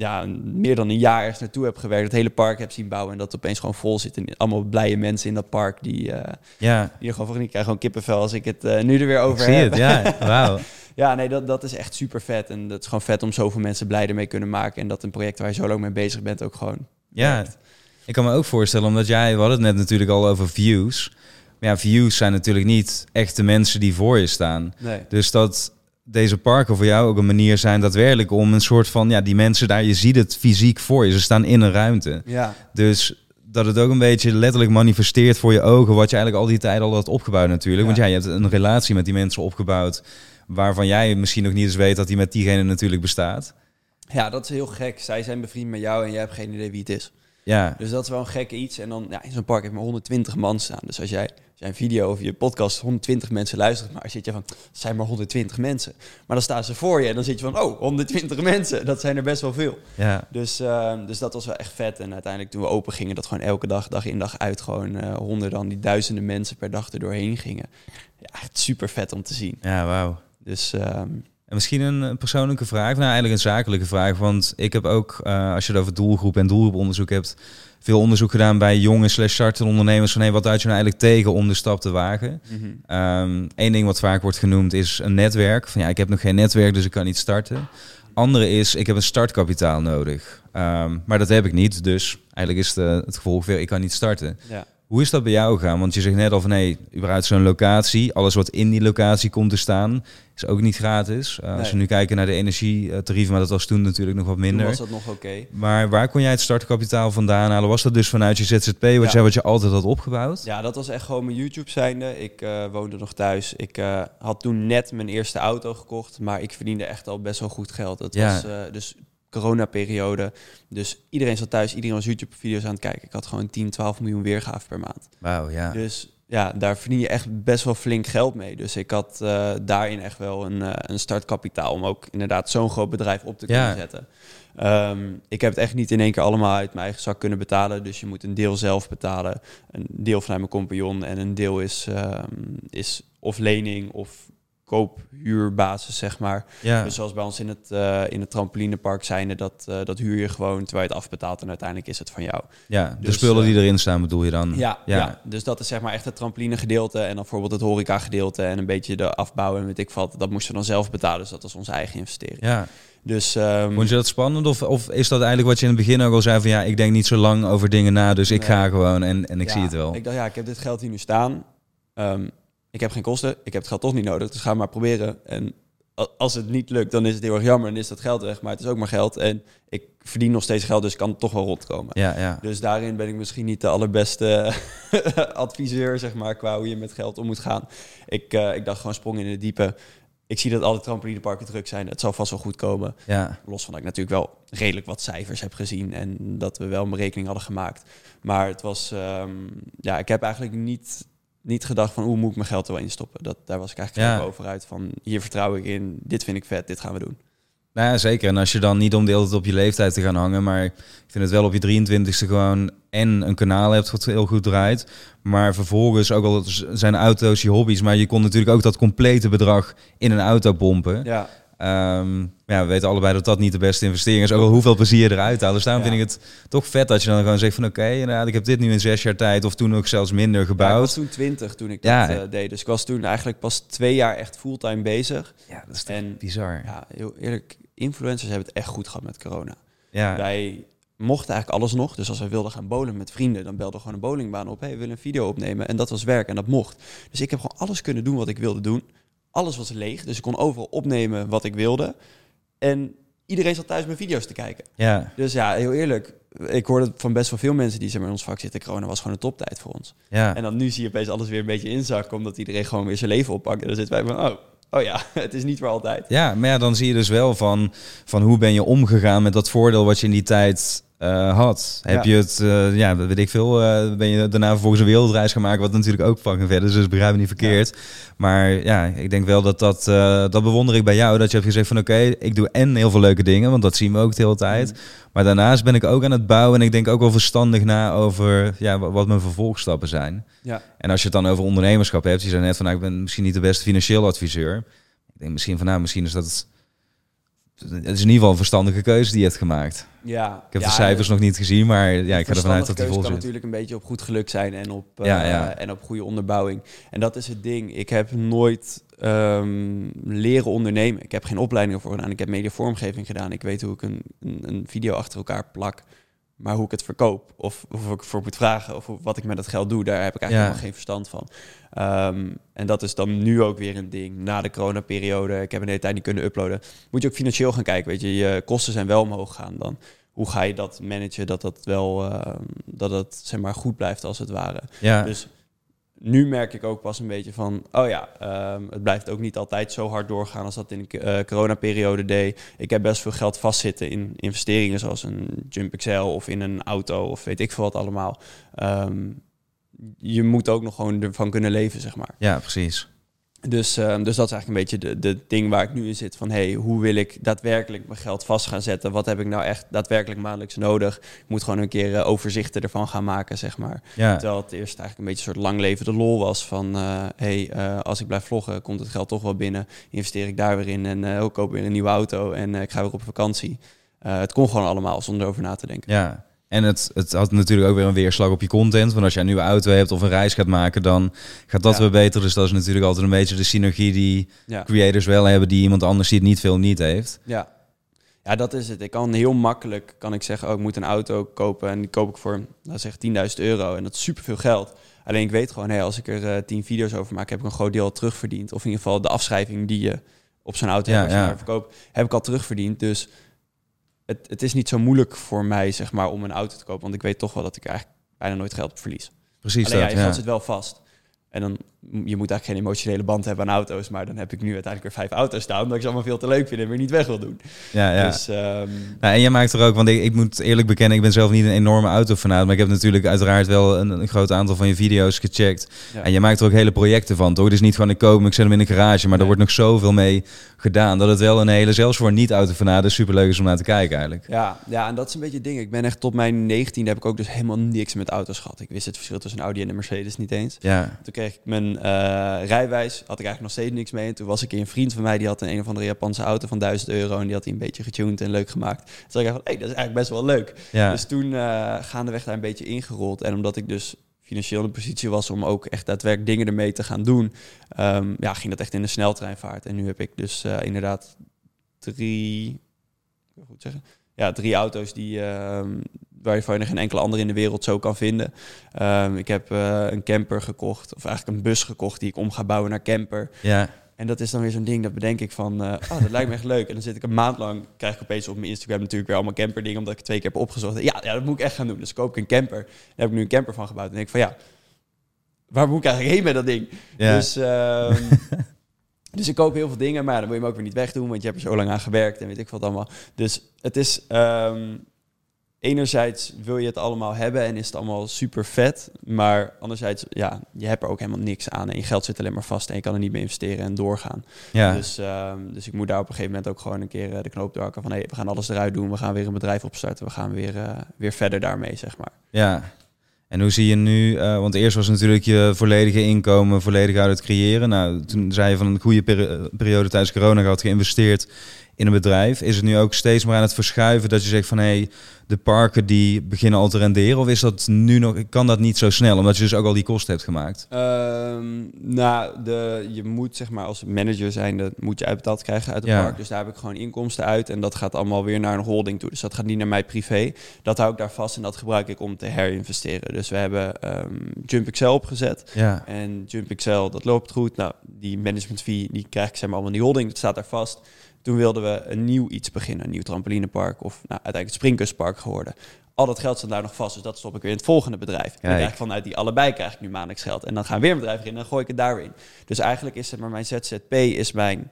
[SPEAKER 2] ja, meer dan een jaar ergens naartoe hebt gewerkt... het hele park hebt zien bouwen... en dat opeens gewoon vol zit. En allemaal blije mensen in dat park... die, eh
[SPEAKER 1] Ja.
[SPEAKER 2] die er gewoon van... ik krijg gewoon kippenvel als ik het eh, nu er weer over
[SPEAKER 1] Ik zie
[SPEAKER 2] heb.
[SPEAKER 1] het, ja. Wauw.
[SPEAKER 2] Ja, nee, dat, dat is echt super vet. En dat is gewoon vet om zoveel mensen blij ermee kunnen maken. En dat een project waar je zo lang mee bezig bent ook gewoon
[SPEAKER 1] Ja,
[SPEAKER 2] werkt.
[SPEAKER 1] ik kan me ook voorstellen, omdat jij, we hadden het net natuurlijk al over views. Maar ja, views zijn natuurlijk niet echt de mensen die voor je staan.
[SPEAKER 2] Nee.
[SPEAKER 1] Dus dat deze parken voor jou ook een manier zijn daadwerkelijk om een soort van, ja, die mensen daar, je ziet het fysiek voor je. Ze staan in een ruimte.
[SPEAKER 2] Ja,
[SPEAKER 1] Dus dat het ook een beetje letterlijk manifesteert voor je ogen wat je eigenlijk al die tijd al had opgebouwd natuurlijk. Want
[SPEAKER 2] Ja.
[SPEAKER 1] ja, je hebt een relatie met die mensen opgebouwd waarvan jij misschien nog niet eens weet dat die met diegene natuurlijk bestaat.
[SPEAKER 2] ja, dat is heel gek. Zij zijn bevriend met jou en jij hebt geen idee wie het is.
[SPEAKER 1] Ja,
[SPEAKER 2] Dus dat is wel een gekke iets. En dan, ja, in zo'n park heeft maar 120 man staan. Dus als jij, als jij een video of je podcast 120 mensen luistert, maar zit je van, het zijn maar 120 mensen. Maar dan staan ze voor je en dan zit je van, oh, 120 mensen. Dat zijn er best wel veel.
[SPEAKER 1] ja.
[SPEAKER 2] Dus, eh, dus dat was wel echt vet. En uiteindelijk toen we open gingen, dat gewoon elke dag, dag in dag uit, gewoon eh honderden, dan die duizenden mensen per dag er doorheen gingen. Ja, echt super vet om te zien.
[SPEAKER 1] Ja, wauw.
[SPEAKER 2] Dus ehm,
[SPEAKER 1] En misschien een eh, persoonlijke vraag, nou eigenlijk een zakelijke vraag. Want ik heb ook, eh, als je het over doelgroep en doelgroeponderzoek hebt, veel onderzoek gedaan bij jonge slash startende ondernemers. Van hey, wat houd je nou eigenlijk tegen om de stap te wagen? Eén ding wat vaak wordt genoemd is een netwerk. Van ja, ik heb nog geen netwerk, dus ik kan niet starten. Andere is, ik heb een startkapitaal nodig. Ehm, maar dat heb ik niet, dus eigenlijk is het, het gevolg weer, ik kan niet starten.
[SPEAKER 2] ja.
[SPEAKER 1] Hoe is dat bij jou gegaan? Want je zegt net al van nee, überhaupt zo'n locatie, alles wat in die locatie komt te staan, is ook niet gratis. Uh, Als we nu kijken naar de energietarieven, maar dat was toen natuurlijk nog wat
[SPEAKER 2] Toen
[SPEAKER 1] minder.
[SPEAKER 2] was dat nog oké.
[SPEAKER 1] Maar waar kon jij het startkapitaal vandaan halen? Was dat dus vanuit je ZZP, wat,
[SPEAKER 2] Ja.
[SPEAKER 1] jij, wat je altijd had opgebouwd?
[SPEAKER 2] Ja, dat was echt gewoon mijn YouTube zijnde. Ik eh, woonde nog thuis. Ik eh, had toen net mijn eerste auto gekocht, maar ik verdiende echt al best wel goed geld. Dat
[SPEAKER 1] Ja.
[SPEAKER 2] was eh, dus coronaperiode. Dus iedereen zat thuis, iedereen was YouTube-video's aan het kijken. Ik had gewoon 10, 12 miljoen weergave per maand.
[SPEAKER 1] Wauw, ja.
[SPEAKER 2] Dus ja, daar verdien je echt best wel flink geld mee. Dus ik had eh, daarin echt wel een, eh, een startkapitaal om ook inderdaad zo'n groot bedrijf op te kunnen
[SPEAKER 1] Ja.
[SPEAKER 2] zetten. Ehm, ik heb het echt niet in één keer allemaal uit mijn eigen zak kunnen betalen. Dus je moet een deel zelf betalen. Een deel vanuit mijn compagnon en een deel is, ehm, is of lening of koophuurbasis, zeg maar.
[SPEAKER 1] ja.
[SPEAKER 2] Dus zoals bij ons in het, eh, in het trampolinepark zijn, dat, eh, dat huur je gewoon terwijl je het afbetaalt en uiteindelijk is het van jou.
[SPEAKER 1] ja, de
[SPEAKER 2] dus,
[SPEAKER 1] spullen
[SPEAKER 2] eh,
[SPEAKER 1] die erin staan bedoel je dan?
[SPEAKER 2] Ja, ja.
[SPEAKER 1] ja.
[SPEAKER 2] dus dat is zeg maar echt het trampoline gedeelte en dan bijvoorbeeld het horeca gedeelte en een beetje de afbouw en weet ik wat. Dat moesten we dan zelf betalen, dus dat was onze eigen investering.
[SPEAKER 1] Ja.
[SPEAKER 2] Dus ehm,
[SPEAKER 1] Vond je dat spannend? Of, of is dat eigenlijk wat je in het begin ook al zei van ja, ik denk niet zo lang over dingen na, dus ik
[SPEAKER 2] Nee.
[SPEAKER 1] ga gewoon en, en ik
[SPEAKER 2] ja,
[SPEAKER 1] zie het wel.
[SPEAKER 2] Ik dacht, ja, ik heb dit geld hier nu staan. Ehm, ik heb geen kosten, ik heb het geld toch niet nodig, dus ga maar proberen. En als het niet lukt, dan is het heel erg jammer en is dat geld weg, maar het is ook maar geld. En ik verdien nog steeds geld, dus kan het toch wel rondkomen.
[SPEAKER 1] Ja, ja.
[SPEAKER 2] Dus daarin ben ik misschien niet de allerbeste adviseur, zeg maar, qua hoe je met geld om moet gaan. Ik, eh, ik dacht gewoon sprong in het diepe. Ik zie dat alle trampolineparken druk zijn. Het zal vast wel goed komen.
[SPEAKER 1] ja.
[SPEAKER 2] Los van dat ik natuurlijk wel redelijk wat cijfers heb gezien en dat we wel een berekening hadden gemaakt. Maar het was, ehm, ja, ik heb eigenlijk niet, niet gedacht van hoe moet ik mijn geld er wel in stoppen. Dat, daar was ik eigenlijk
[SPEAKER 1] Ja.
[SPEAKER 2] over uit van hier vertrouw ik in, dit vind ik vet, dit gaan we doen.
[SPEAKER 1] Nou ja, zeker. En als je dan niet om de hele tijd op je leeftijd te gaan hangen, maar ik vind het wel op je 23ste gewoon en een kanaal hebt wat heel goed draait, maar vervolgens ook al zijn auto's je hobby's, maar je kon natuurlijk ook dat complete bedrag in een auto pompen.
[SPEAKER 2] Ja,
[SPEAKER 1] Ja, we weten allebei dat dat niet de beste investering is. Ook al hoeveel plezier eruit haalt. Dus daarom
[SPEAKER 2] Ja.
[SPEAKER 1] vind ik het toch vet dat je dan gewoon zegt van... oké, inderdaad, ik heb dit nu in zes jaar tijd... of toen ook zelfs minder
[SPEAKER 2] Ja, ik
[SPEAKER 1] gebouwd.
[SPEAKER 2] was toen 20 toen ik dat eh, deed. Dus ik was toen eigenlijk pas twee jaar echt fulltime bezig.
[SPEAKER 1] Ja, dat is
[SPEAKER 2] En
[SPEAKER 1] bizar.
[SPEAKER 2] ja, heel eerlijk, influencers hebben het echt goed gehad met corona. Ja. Wij mochten eigenlijk alles nog. Dus als we wilden gaan bowlen met vrienden, dan belden we gewoon een bowlingbaan op. Hey, we willen een video opnemen. En dat was werk en dat mocht. Dus ik heb gewoon alles kunnen doen wat ik wilde doen. Alles was leeg, dus ik kon overal opnemen wat ik wilde. En iedereen zat thuis mijn video's te kijken.
[SPEAKER 1] Ja.
[SPEAKER 2] Dus ja, heel eerlijk. Ik hoorde van best wel veel mensen die zeg maar, in ons vak zitten. Corona was gewoon een toptijd voor ons.
[SPEAKER 1] Ja.
[SPEAKER 2] En dan nu zie je opeens alles weer een beetje inzakken. Omdat iedereen gewoon weer zijn leven oppakt. En dan zitten wij van, oh, oh ja, het is niet voor altijd.
[SPEAKER 1] Ja, maar ja, dan zie je dus wel van, van hoe ben je omgegaan met dat voordeel wat je in die tijd uh, had. Heb je het, uh, ja, weet ik veel, uh, ben je daarna vervolgens een wereldreis gaan maken, wat natuurlijk ook fucking verder is, dus begrijp me niet verkeerd. Maar ja, ik denk wel dat dat, dat bewonder ik bij jou, dat je hebt gezegd van oké, ik doe en heel veel leuke dingen, want dat zien we ook de hele tijd. Mm. Maar daarnaast ben ik ook aan het bouwen en ik denk ook wel verstandig na over ja, wat mijn vervolgstappen zijn.
[SPEAKER 2] Ja.
[SPEAKER 1] En als je het dan over ondernemerschap hebt, je zei net van nou, ik ben misschien niet de beste financieel adviseur. Ik denk misschien van nou, misschien is dat het is in ieder geval een verstandige keuze die je hebt gemaakt.
[SPEAKER 2] Ja,
[SPEAKER 1] ik heb de cijfers nog niet gezien, maar ja, ik ga ervan uit dat
[SPEAKER 2] die
[SPEAKER 1] vol zit.
[SPEAKER 2] kan natuurlijk een beetje op goed geluk zijn en op, ja, ja. en op goede onderbouwing. En dat is het ding. Ik heb nooit um, leren ondernemen. Ik heb geen opleiding ervoor gedaan. Ik heb mediavormgeving gedaan. Ik weet hoe ik een, een, een video achter elkaar plak. Maar hoe ik het verkoop, of, of ik voor moet vragen, of wat ik met dat geld doe, daar heb ik eigenlijk helemaal geen verstand van. Um, en dat is dan nu ook weer een ding. Na de coronaperiode, ik heb een hele tijd niet kunnen uploaden. Moet je ook financieel gaan kijken, weet je. Je kosten zijn wel omhoog gaan dan. Hoe ga je dat managen, dat dat wel, uh, dat het zeg maar goed blijft als het ware.
[SPEAKER 1] Ja.
[SPEAKER 2] Dus nu merk ik ook pas een beetje van, oh ja, um, het blijft ook niet altijd zo hard doorgaan als dat in de uh, coronaperiode deed. Ik heb best veel geld vastzitten in investeringen zoals een Jump Excel of in een auto of weet ik veel wat allemaal. Um, je moet ook nog gewoon ervan kunnen leven, zeg maar.
[SPEAKER 1] Ja, precies.
[SPEAKER 2] Dus, uh, dus dat is eigenlijk een beetje de, de ding waar ik nu in zit. Van hey, hoe wil ik daadwerkelijk mijn geld vast gaan zetten? Wat heb ik nou echt daadwerkelijk maandelijks nodig? Ik moet gewoon een keer uh, overzichten ervan gaan maken, zeg maar.
[SPEAKER 1] Ja.
[SPEAKER 2] Terwijl het eerst eigenlijk een beetje een soort lang levende lol was. Van uh, hey, als ik blijf vloggen, komt het geld toch wel binnen. Investeer ik daar weer in en ik koop weer een nieuwe auto en ik ga weer op vakantie. het kon gewoon allemaal zonder over na te denken.
[SPEAKER 1] Ja, en het, het had natuurlijk ook weer een weerslag op je content. Want als je een nieuwe auto hebt of een reis gaat maken, dan gaat dat weer beter. Dus dat is natuurlijk altijd een beetje de synergie die creators wel hebben, die iemand anders die het niet veel niet heeft.
[SPEAKER 2] Ja. ja, dat is het. Ik kan heel makkelijk kan ik zeggen, oh, ik moet een auto kopen en die koop ik voor, laat zeggen, 10.000 euro. En dat is superveel geld. Alleen ik weet gewoon, hey, als ik er uh, eh, 10 video's over maak, heb ik een groot deel terugverdiend. Of in ieder geval de afschrijving die je op zo'n auto ja, hebt als je verkoopt, heb ik al terugverdiend. Dus het, het is niet zo moeilijk voor mij, zeg maar, om een auto te kopen. Want ik weet toch wel dat ik eigenlijk bijna nooit geld op verlies.
[SPEAKER 1] Precies
[SPEAKER 2] Alleen,
[SPEAKER 1] dat,
[SPEAKER 2] ja, je geld zit wel vast. En dan, je moet eigenlijk geen emotionele band hebben aan auto's. Maar dan heb ik nu uiteindelijk weer vijf auto's staan. Omdat ik ze allemaal veel te leuk vind en weer niet weg wil doen.
[SPEAKER 1] Ja, ja.
[SPEAKER 2] Dus, um...
[SPEAKER 1] nou, en jij maakt er ook, want ik, ik, moet eerlijk bekennen, ik ben zelf niet een enorme autofanaat. Maar ik heb natuurlijk uiteraard wel een, een groot aantal van je video's gecheckt. En je maakt er ook hele projecten van, toch? Dus niet gewoon ik koop ik zet hem in de garage. Maar er wordt nog zoveel mee gedaan. Dat het wel een hele, zelfs voor niet-autofanaten, superleuk is om naar te kijken eigenlijk.
[SPEAKER 2] Ja, ja, en dat is een beetje het ding. Ik ben echt tot mijn 19 heb ik ook dus helemaal niks met auto's gehad. Ik wist het verschil tussen een Audi en een Mercedes niet eens.
[SPEAKER 1] Ja.
[SPEAKER 2] Toen kreeg ik mijn... Uh, rijwijs had ik eigenlijk nog steeds niks mee. En toen was ik een vriend van mij, die had een, een of andere Japanse auto van 1000 euro. En die had hij een beetje getuned en leuk gemaakt. Dus ik dacht van, hey, dat is eigenlijk best wel leuk.
[SPEAKER 1] Ja.
[SPEAKER 2] Dus toen uh, gaandeweg daar een beetje ingerold. En omdat ik dus financieel in de positie was om ook echt daadwerkelijk dingen ermee te gaan doen, um, ja, ging dat echt in de sneltreinvaart. En nu heb ik dus uh, inderdaad drie, goed zeggen, ja, drie auto's die, uh, waarvan je geen enkele andere in de wereld zo kan vinden. Um, ik heb uh, een camper gekocht, of eigenlijk een bus gekocht die ik om ga bouwen naar camper.
[SPEAKER 1] Ja.
[SPEAKER 2] En dat is dan weer zo'n ding, dat bedenk ik van, uh, oh, dat lijkt me echt leuk. En dan zit ik een maand lang, krijg ik opeens op mijn Instagram natuurlijk weer allemaal camper dingen, omdat ik twee keer heb opgezocht. Ja, ja, dat moet ik echt gaan doen. Dus koop ik een camper. Daar heb ik nu een camper van gebouwd. En denk ik van, ja, waar moet ik eigenlijk heen met dat ding?
[SPEAKER 1] Ja.
[SPEAKER 2] Dus... Um, Dus ik koop heel veel dingen, maar dan wil je hem ook weer niet wegdoen, want je hebt er zo lang aan gewerkt en weet ik wat allemaal. Dus het is um, enerzijds wil je het allemaal hebben en is het allemaal super vet, maar anderzijds, ja, je hebt er ook helemaal niks aan en je geld zit alleen maar vast en je kan er niet meer investeren en doorgaan.
[SPEAKER 1] Ja.
[SPEAKER 2] Dus, um, dus ik moet daar op een gegeven moment ook gewoon een keer uh, de knoop doorhakken van, hé, hey, we gaan alles eruit doen, we gaan weer een bedrijf opstarten, we gaan weer, uh, weer verder daarmee, zeg maar.
[SPEAKER 1] Ja, en hoe zie je nu, uh, want eerst was natuurlijk je volledige inkomen volledig uit het creëren. Nou, toen zei je van een goede peri periode tijdens corona gehad geïnvesteerd in een bedrijf, is het nu ook steeds meer aan het verschuiven dat je zegt van hé, hey, de parken die beginnen al te renderen? Of is dat nu nog, kan dat niet zo snel, omdat je dus ook al die kosten hebt gemaakt?
[SPEAKER 2] Um, nou, de, je moet zeg maar als manager zijn, dat moet je uitbetaald krijgen uit het
[SPEAKER 1] Ja.
[SPEAKER 2] park. Dus daar heb ik gewoon inkomsten uit en dat gaat allemaal weer naar een holding toe. Dus dat gaat niet naar mij privé. Dat hou ik daar vast en dat gebruik ik om te herinvesteren. Dus we hebben ehm Jump XL opgezet.
[SPEAKER 1] Ja,
[SPEAKER 2] En Jump XL, dat loopt goed. Nou, die management fee, die krijg ik zeg maar allemaal in die holding. Dat staat daar vast. Toen wilden we een nieuw iets beginnen. Een nieuw trampolinepark of nou, uiteindelijk het Springkuspark geworden. Al dat geld staat daar nog vast, dus dat stop ik weer in het volgende bedrijf. En ik vanuit die allebei krijg ik nu maandelijks geld. En dan gaan weer een bedrijf in en dan gooi ik het daar weer in. Dus eigenlijk is het maar mijn ZZP is mijn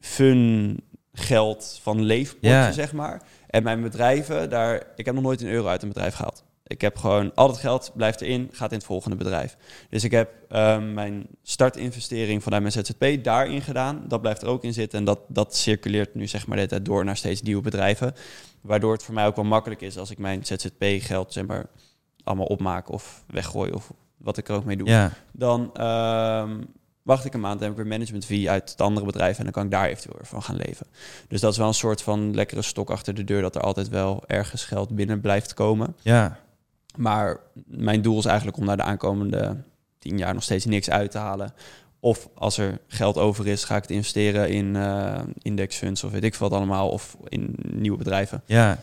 [SPEAKER 2] fun geld van leefpotje,
[SPEAKER 1] Ja.
[SPEAKER 2] zeg maar. En mijn bedrijven, daar, ik heb nog nooit een euro uit een bedrijf gehaald. Ik heb gewoon al dat geld blijft erin, gaat in het volgende bedrijf. Dus ik heb ehm, mijn startinvestering vanuit mijn ZZP daarin gedaan. Dat blijft er ook in zitten. En dat, dat circuleert nu zeg maar de tijd door naar steeds nieuwe bedrijven. Waardoor het voor mij ook wel makkelijk is als ik mijn ZZP-geld zeg maar allemaal opmaak of weggooi of wat ik er ook mee doe.
[SPEAKER 1] ja.
[SPEAKER 2] Dan ehm, wacht ik een maand en heb ik weer management fee uit het andere bedrijf en dan kan ik daar eventueel weer van gaan leven. Dus dat is wel een soort van lekkere stok achter de deur dat er altijd wel ergens geld binnen blijft komen.
[SPEAKER 1] ja.
[SPEAKER 2] Maar mijn doel is eigenlijk om naar de aankomende tien jaar nog steeds niks uit te halen. Of als er geld over is, ga ik het investeren in eh, indexfunds of weet ik wat allemaal. Of in nieuwe bedrijven.
[SPEAKER 1] Ja.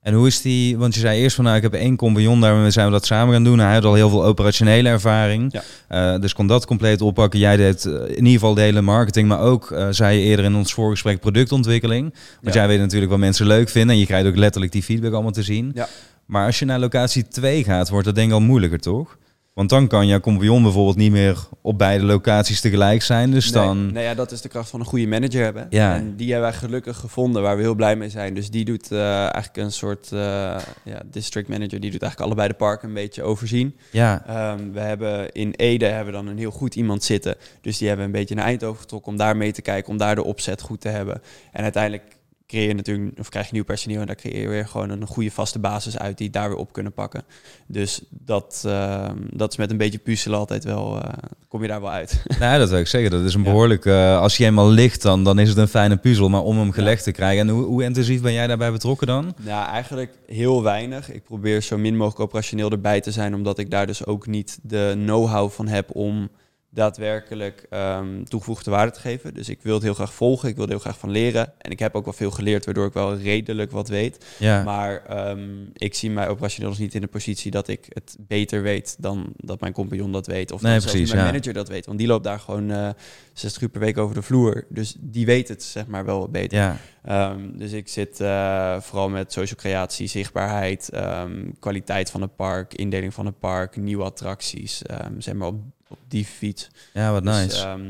[SPEAKER 1] En hoe is die, want je zei eerst van nou, ik heb één compagnon, daarmee zijn we dat samen gaan doen. Hij had al heel veel operationele ervaring.
[SPEAKER 2] Ja.
[SPEAKER 1] Eh, dus kon dat compleet oppakken. Jij deed eh, in ieder geval de hele marketing, maar ook, zei je eerder in ons voorgesprek, productontwikkeling. Want
[SPEAKER 2] Ja.
[SPEAKER 1] jij weet natuurlijk wat mensen leuk vinden en je krijgt ook letterlijk die feedback allemaal te zien.
[SPEAKER 2] Ja.
[SPEAKER 1] Maar als je naar locatie 2 gaat, wordt dat denk ik al moeilijker, toch? Want dan kan jouw compagnon bijvoorbeeld niet meer op beide locaties tegelijk zijn. Dus
[SPEAKER 2] Nee,
[SPEAKER 1] dan...
[SPEAKER 2] nee, ja, dat is de kracht van een goede manager hebben.
[SPEAKER 1] Ja.
[SPEAKER 2] En die hebben wij gelukkig gevonden, waar we heel blij mee zijn. Dus die doet eh, eigenlijk een soort eh, ja, district manager. Die doet eigenlijk allebei de parken een beetje overzien.
[SPEAKER 1] Ja,
[SPEAKER 2] Ehm, we hebben in Ede hebben we dan een heel goed iemand zitten. Dus die hebben we een beetje naar Eindhoven getrokken om daar mee te kijken, om daar de opzet goed te hebben. En uiteindelijk creëer je natuurlijk, of krijg je nieuw personeel en daar creëer je weer gewoon een goede vaste basis uit die daar weer op kunnen pakken. Dus dat, ehm, dat is met een beetje puzzelen altijd wel, eh, kom je daar wel uit.
[SPEAKER 1] nou, dat wil ik zeggen. Dat is een behoorlijk... eh, als je eenmaal ligt, dan, dan is het een fijne puzzel. Maar om hem gelegd te krijgen... En hoe, hoe intensief ben jij daarbij betrokken dan?
[SPEAKER 2] Nou, eigenlijk heel weinig. Ik probeer zo min mogelijk operationeel erbij te zijn, omdat ik daar dus ook niet de know-how van heb om daadwerkelijk ehm, toegevoegde waarde te geven. Dus ik wil het heel graag volgen, ik wil er heel graag van leren. En ik heb ook wel veel geleerd, waardoor ik wel redelijk wat weet.
[SPEAKER 1] Ja,
[SPEAKER 2] Maar ehm, ik zie mij operationeel niet in de positie dat ik het beter weet dan dat mijn compagnon dat weet. Of
[SPEAKER 1] Nee,
[SPEAKER 2] dan zelfs mijn
[SPEAKER 1] ja.
[SPEAKER 2] manager dat weet. Want die loopt daar gewoon eh 60 uur per week over de vloer. Dus die weet het zeg maar wel wat beter.
[SPEAKER 1] ja.
[SPEAKER 2] Ehm, dus ik zit eh, vooral met social creatie, zichtbaarheid, kwaliteit van het park, indeling van het park, nieuwe attracties, zeg maar op, op die fiets.
[SPEAKER 1] ja, wat
[SPEAKER 2] Dus,
[SPEAKER 1] nice.
[SPEAKER 2] ehm,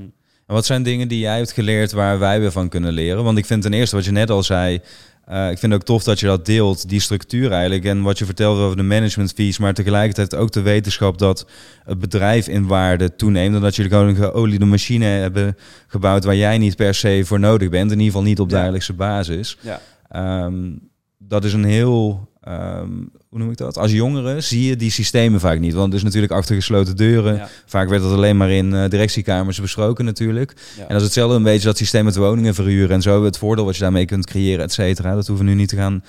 [SPEAKER 1] En wat zijn dingen die jij hebt geleerd waar wij weer van kunnen leren? Want ik vind ten eerste wat je net al zei. eh, ik vind het ook tof dat je dat deelt, die structuur eigenlijk. En wat je vertelt over de management fees. Maar tegelijkertijd ook de wetenschap dat het bedrijf in waarde toeneemt. En dat jullie gewoon een geoliede machine hebben gebouwd waar jij niet per se voor nodig bent. In ieder geval niet op
[SPEAKER 2] Ja.
[SPEAKER 1] dagelijkse basis.
[SPEAKER 2] ja.
[SPEAKER 1] Ehm, dat is een heel. Ehm, hoe noem ik dat? Als jongere zie je die systemen vaak niet. Want het is natuurlijk achter gesloten deuren.
[SPEAKER 2] Ja.
[SPEAKER 1] Vaak werd dat alleen maar in eh, directiekamers besproken natuurlijk.
[SPEAKER 2] Ja.
[SPEAKER 1] En dat is hetzelfde een beetje dat systeem met woningen verhuren en zo. Het voordeel wat je daarmee kunt creëren, et cetera. Dat hoeven we nu niet te gaan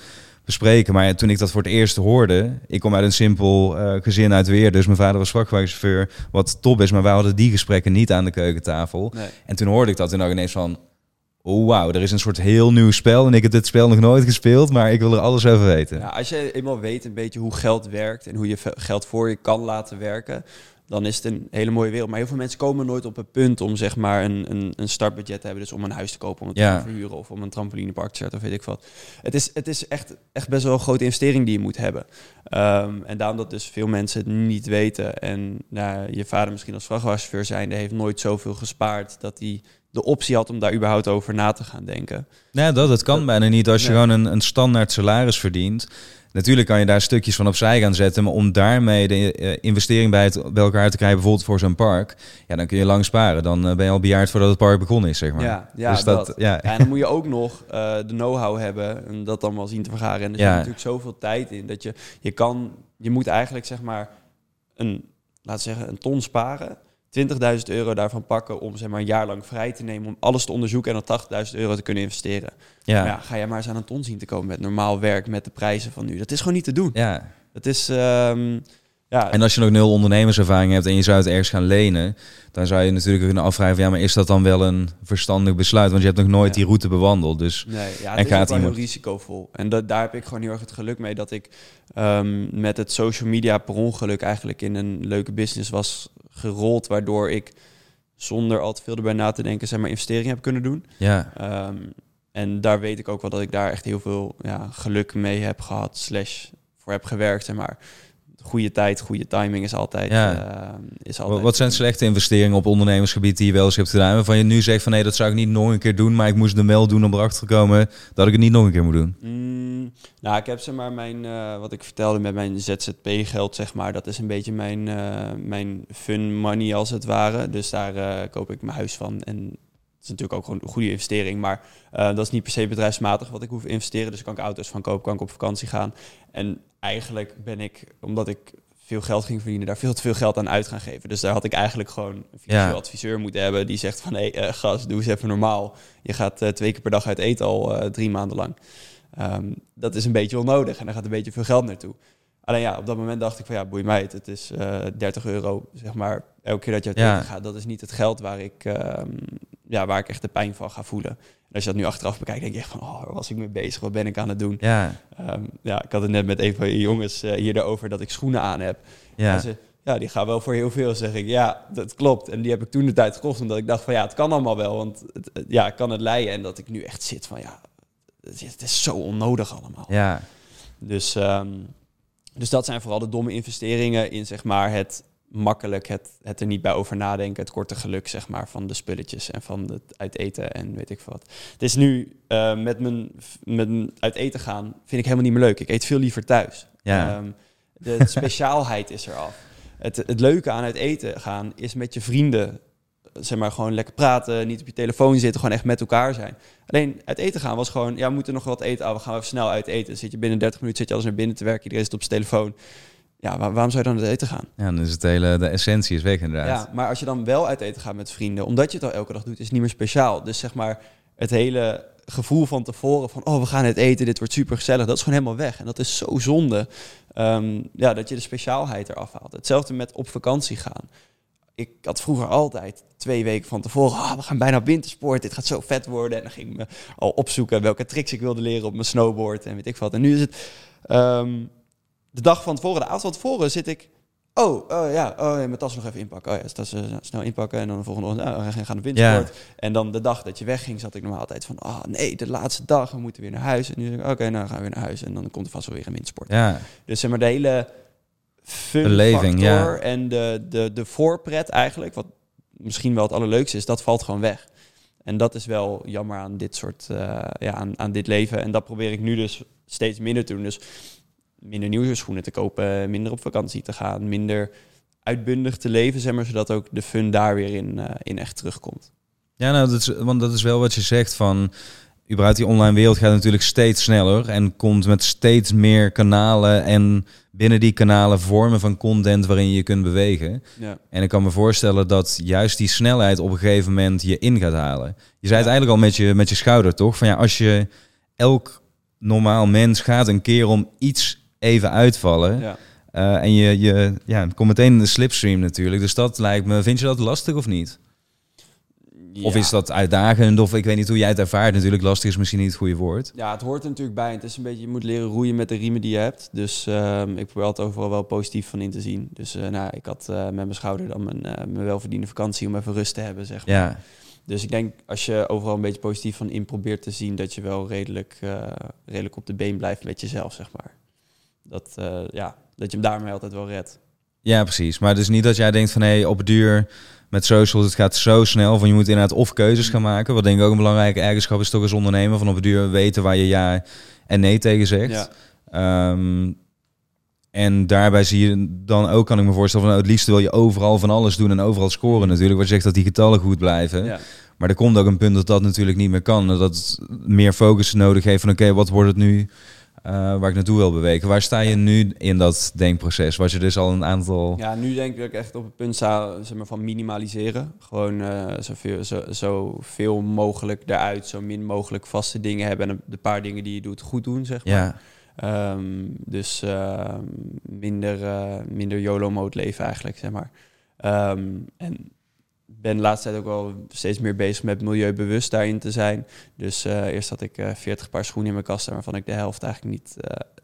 [SPEAKER 1] bespreken. Maar toen ik dat voor het eerst hoorde... Ik kom uit een simpel eh, gezin uit Weer. Dus mijn vader was vrachtwagenchauffeur. Wat top is, maar wij hadden die gesprekken niet aan de keukentafel.
[SPEAKER 2] Nee.
[SPEAKER 1] En toen hoorde ik dat en dacht ik ineens van... Oh, wauw, er is een soort heel nieuw spel. En ik heb dit spel nog nooit gespeeld, maar ik wil er alles over weten.
[SPEAKER 2] Ja, als je eenmaal weet een beetje hoe geld werkt en hoe je geld voor je kan laten werken, dan is het een hele mooie wereld. Maar heel veel mensen komen nooit op het punt om zeg maar een, een, een startbudget te hebben. Dus om een huis te kopen, om het
[SPEAKER 1] Ja.
[SPEAKER 2] te verhuren of om een trampolinepark te zetten of weet ik wat. Het is, het is echt, echt best wel een grote investering die je moet hebben. Ehm, en daarom dat dus veel mensen het niet weten. En nou, je vader misschien als vrachtwagenchauffeur zijnde heeft nooit zoveel gespaard dat hij de optie had om daar überhaupt over na te gaan denken.
[SPEAKER 1] Nee, dat, dat kan
[SPEAKER 2] Dat-
[SPEAKER 1] bijna niet als je
[SPEAKER 2] Nee.
[SPEAKER 1] gewoon een, een standaard salaris verdient. Natuurlijk kan je daar stukjes van opzij gaan zetten, maar om daarmee de eh, investering bij, het, bij elkaar te krijgen, bijvoorbeeld voor zo'n park, ja, dan kun je lang sparen. Dan eh, ben je al bejaard voordat het park begonnen is, zeg maar.
[SPEAKER 2] Ja, ja,
[SPEAKER 1] dus dat,
[SPEAKER 2] dat.
[SPEAKER 1] ja.
[SPEAKER 2] Ja, en dan moet je ook nog eh, de know-how hebben en dat allemaal zien te vergaren. En er
[SPEAKER 1] Ja.
[SPEAKER 2] zit natuurlijk zoveel tijd in dat je, je kan, je moet eigenlijk zeg maar een, laten zeggen, een ton sparen. 20.000 euro daarvan pakken om zeg maar een jaar lang vrij te nemen om alles te onderzoeken en dan 80.000 euro te kunnen investeren.
[SPEAKER 1] Ja.
[SPEAKER 2] Ga jij maar eens aan een ton zien te komen met normaal werk, met de prijzen van nu. Dat is gewoon niet te doen.
[SPEAKER 1] ja.
[SPEAKER 2] Het is, ehm, ja,
[SPEAKER 1] En als je nog nul ondernemerservaring hebt en je zou het ergens gaan lenen, dan zou je natuurlijk kunnen afvragen: van, ja, maar is dat dan wel een verstandig besluit? Want je hebt nog nooit
[SPEAKER 2] Ja.
[SPEAKER 1] die route bewandeld. Dus
[SPEAKER 2] Nee, ja,
[SPEAKER 1] En
[SPEAKER 2] het is
[SPEAKER 1] gaat
[SPEAKER 2] wel
[SPEAKER 1] iemand-
[SPEAKER 2] heel risicovol. En dat, daar heb ik gewoon heel erg het geluk mee dat ik ehm, met het social media per ongeluk eigenlijk in een leuke business was gerold, waardoor ik zonder al te veel erbij na te denken, zeg maar, investeringen heb kunnen doen.
[SPEAKER 1] ja,
[SPEAKER 2] Ehm, en daar weet ik ook wel dat ik daar echt heel veel ja, geluk mee heb gehad, slash voor heb gewerkt, zeg maar. Goede tijd, goede timing is altijd.
[SPEAKER 1] Ja.
[SPEAKER 2] ehm, is
[SPEAKER 1] Wat-
[SPEAKER 2] altijd
[SPEAKER 1] wat zijn slechte investeringen op ondernemersgebied die je wel eens hebt gedaan? Waarvan je nu zegt van nee, dat zou ik niet nog een keer doen, maar ik moest hem wel doen om erachter te komen dat ik het niet nog een keer moet doen.
[SPEAKER 2] Mm, nou, ik heb zeg maar mijn, eh, wat ik vertelde met mijn ZZP-geld, zeg maar, dat is een beetje mijn, eh, mijn fun money als het ware. Dus daar eh, koop ik mijn huis van. En is natuurlijk ook gewoon een goede investering, maar eh, dat is niet per se bedrijfsmatig wat ik hoef te investeren. Dus kan ik auto's van kopen, kan ik op vakantie gaan. En eigenlijk ben ik, omdat ik veel geld ging verdienen, daar veel te veel geld aan uit gaan geven. Dus daar had ik eigenlijk gewoon een financieel
[SPEAKER 1] Ja.
[SPEAKER 2] adviseur moeten hebben die zegt van, hé hey, eh, gast, doe eens even normaal. Je gaat eh, twee keer per dag uit eten al drie maanden lang. Ehm, dat is een beetje onnodig en daar gaat een beetje veel geld naartoe. Alleen ja, op dat moment dacht ik van ja, boei mij het. Het is eh 30 euro, zeg maar, elke keer dat je uit
[SPEAKER 1] Ja.
[SPEAKER 2] eten gaat. Dat is niet het geld waar ik, ehm, ja, waar ik echt de pijn van ga voelen. En als je dat nu achteraf bekijkt, denk je echt van, oh, waar was ik mee bezig? Wat ben ik aan het doen?
[SPEAKER 1] Ja,
[SPEAKER 2] Ehm, ja, ik had het net met een van je jongens eh, hier erover dat ik schoenen aan heb.
[SPEAKER 1] ja.
[SPEAKER 2] En ze, ja, die gaan wel voor heel veel, zeg ik. Ja, dat klopt. En die heb ik toen de tijd gekocht, omdat ik dacht van ja, het kan allemaal wel. Want het, het- ja, ik kan het leiden. En dat ik nu echt zit van ja, het is, het is zo onnodig allemaal.
[SPEAKER 1] ja.
[SPEAKER 2] Dus, ehm, dus dat zijn vooral de domme investeringen in zeg maar het makkelijk, het, het er niet bij over nadenken, het korte geluk zeg maar van de spulletjes en van het uit eten en weet ik wat. Het is nu eh, met, mijn, met mijn uit eten gaan vind ik helemaal niet meer leuk. Ik eet veel liever thuis.
[SPEAKER 1] Ja.
[SPEAKER 2] Ehm, de speciaalheid is eraf. Het, het leuke aan uit eten gaan is met je vrienden zeg maar gewoon lekker praten, niet op je telefoon zitten, gewoon echt met elkaar zijn. Alleen uit eten gaan was gewoon, ja, we moeten nog wat eten, ah, we gaan even snel uit eten. Zit je binnen 30 minuten, zit je alles naar binnen te werken, iedereen zit op zijn telefoon. Ja, waar- waarom zou je dan uit eten gaan?
[SPEAKER 1] ja, dan is het hele, de essentie is weg inderdaad.
[SPEAKER 2] Ja, maar als je dan wel uit eten gaat met vrienden, omdat je het al elke dag doet, is het niet meer speciaal. Dus zeg maar, het hele gevoel van tevoren van, oh, we gaan uit eten, dit wordt super gezellig, dat is gewoon helemaal weg. En dat is zo zonde, ehm, ja, dat je de speciaalheid eraf haalt. Hetzelfde met op vakantie gaan. Ik had vroeger altijd twee weken van tevoren, ah, we gaan bijna op wintersport, dit gaat zo vet worden. En dan ging ik me al opzoeken welke tricks ik wilde leren op mijn snowboard en weet ik wat. En nu is het ehm, de dag van tevoren, de avond van tevoren zit ik, oh, oh ja, oh, ja, mijn tas nog even inpakken. Oh ja, tas eh, snel inpakken en dan de volgende ochtend, nou, we gaan op wintersport. En dan de dag dat je wegging, zat ik normaal altijd van, oh nee, de laatste dag, we moeten weer naar huis. En nu zeg ik, oké, nou gaan we weer naar huis. En dan komt er vast wel weer een wintersport.
[SPEAKER 1] Ja,
[SPEAKER 2] Dus zeg maar de hele fun
[SPEAKER 1] Beleving, ja.
[SPEAKER 2] en de, de, de voorpret eigenlijk, wat misschien wel het allerleukste is, dat valt gewoon weg. En dat is wel jammer aan dit soort, eh, ja, aan, aan dit leven. En dat probeer ik nu dus steeds minder te doen. Dus minder nieuwe schoenen te kopen, minder op vakantie te gaan, minder uitbundig te leven, zeg maar, zodat ook de fun daar weer in, eh, in echt terugkomt.
[SPEAKER 1] Ja, nou, dat is, want dat is wel wat je zegt van... überhaupt die online wereld gaat natuurlijk steeds sneller... en komt met steeds meer kanalen en binnen die kanalen vormen van content waarin je je kunt bewegen.
[SPEAKER 2] Ja.
[SPEAKER 1] En ik kan me voorstellen dat juist die snelheid op een gegeven moment je in gaat halen. Je zei het
[SPEAKER 2] Ja.
[SPEAKER 1] eigenlijk al met je, met je schouder, toch? Van ja, als je elk normaal mens gaat een keer om iets even uitvallen...
[SPEAKER 2] Ja.
[SPEAKER 1] eh, en je, je ja, komt meteen in de slipstream natuurlijk. Dus dat lijkt me... Vind je dat lastig of niet? Of is dat uitdagend? Of ik weet niet hoe jij het ervaart. Natuurlijk, lastig is misschien niet het goede woord.
[SPEAKER 2] Ja, het hoort er natuurlijk bij. Het is een beetje, je moet leren roeien met de riemen die je hebt. Dus ehm, ik probeer altijd overal wel positief van in te zien. Dus eh, nou, ik had eh, met mijn schouder dan mijn, mijn welverdiende vakantie om even rust te hebben, zeg maar.
[SPEAKER 1] Ja,
[SPEAKER 2] Dus ik denk, als je overal een beetje positief van in probeert te zien, dat je wel redelijk, redelijk op de been blijft met jezelf, zeg maar. Dat, eh, ja, dat je hem daarmee altijd wel redt.
[SPEAKER 1] ja, precies. Maar dus niet dat jij denkt van... hé, hey, op het duur met socials, het gaat zo snel... van je moet inderdaad of keuzes gaan maken. Wat denk ik ook een belangrijke eigenschap is toch als ondernemer... van op het duur weten waar je ja en nee tegen zegt.
[SPEAKER 2] Ja.
[SPEAKER 1] Ehm, en daarbij zie je dan ook, kan ik me voorstellen... van nou, het liefst wil je overal van alles doen en overal scoren natuurlijk. Wat je zegt dat die getallen goed blijven.
[SPEAKER 2] Ja.
[SPEAKER 1] Maar er komt ook een punt dat dat natuurlijk niet meer kan. Dat het meer focus nodig heeft van oké, wat wordt het nu eh, waar ik naartoe wil bewegen. Waar sta je nu in dat denkproces? Was je dus al een aantal...
[SPEAKER 2] Ja, nu denk ik dat ik echt op het punt sta zeg maar, van minimaliseren. Gewoon uh, zoveel, zo, zoveel mogelijk eruit, zo min mogelijk vaste dingen hebben... en de paar dingen die je doet goed doen, zeg maar. Ja. Um, dus uh, minder, uh, minder YOLO-mode leven eigenlijk, zeg maar. Um, en ben de laatste tijd ook wel steeds meer bezig met milieubewust daarin te zijn. Dus uh, eerst had ik 40 paar schoenen in mijn kast, waarvan ik de helft eigenlijk niet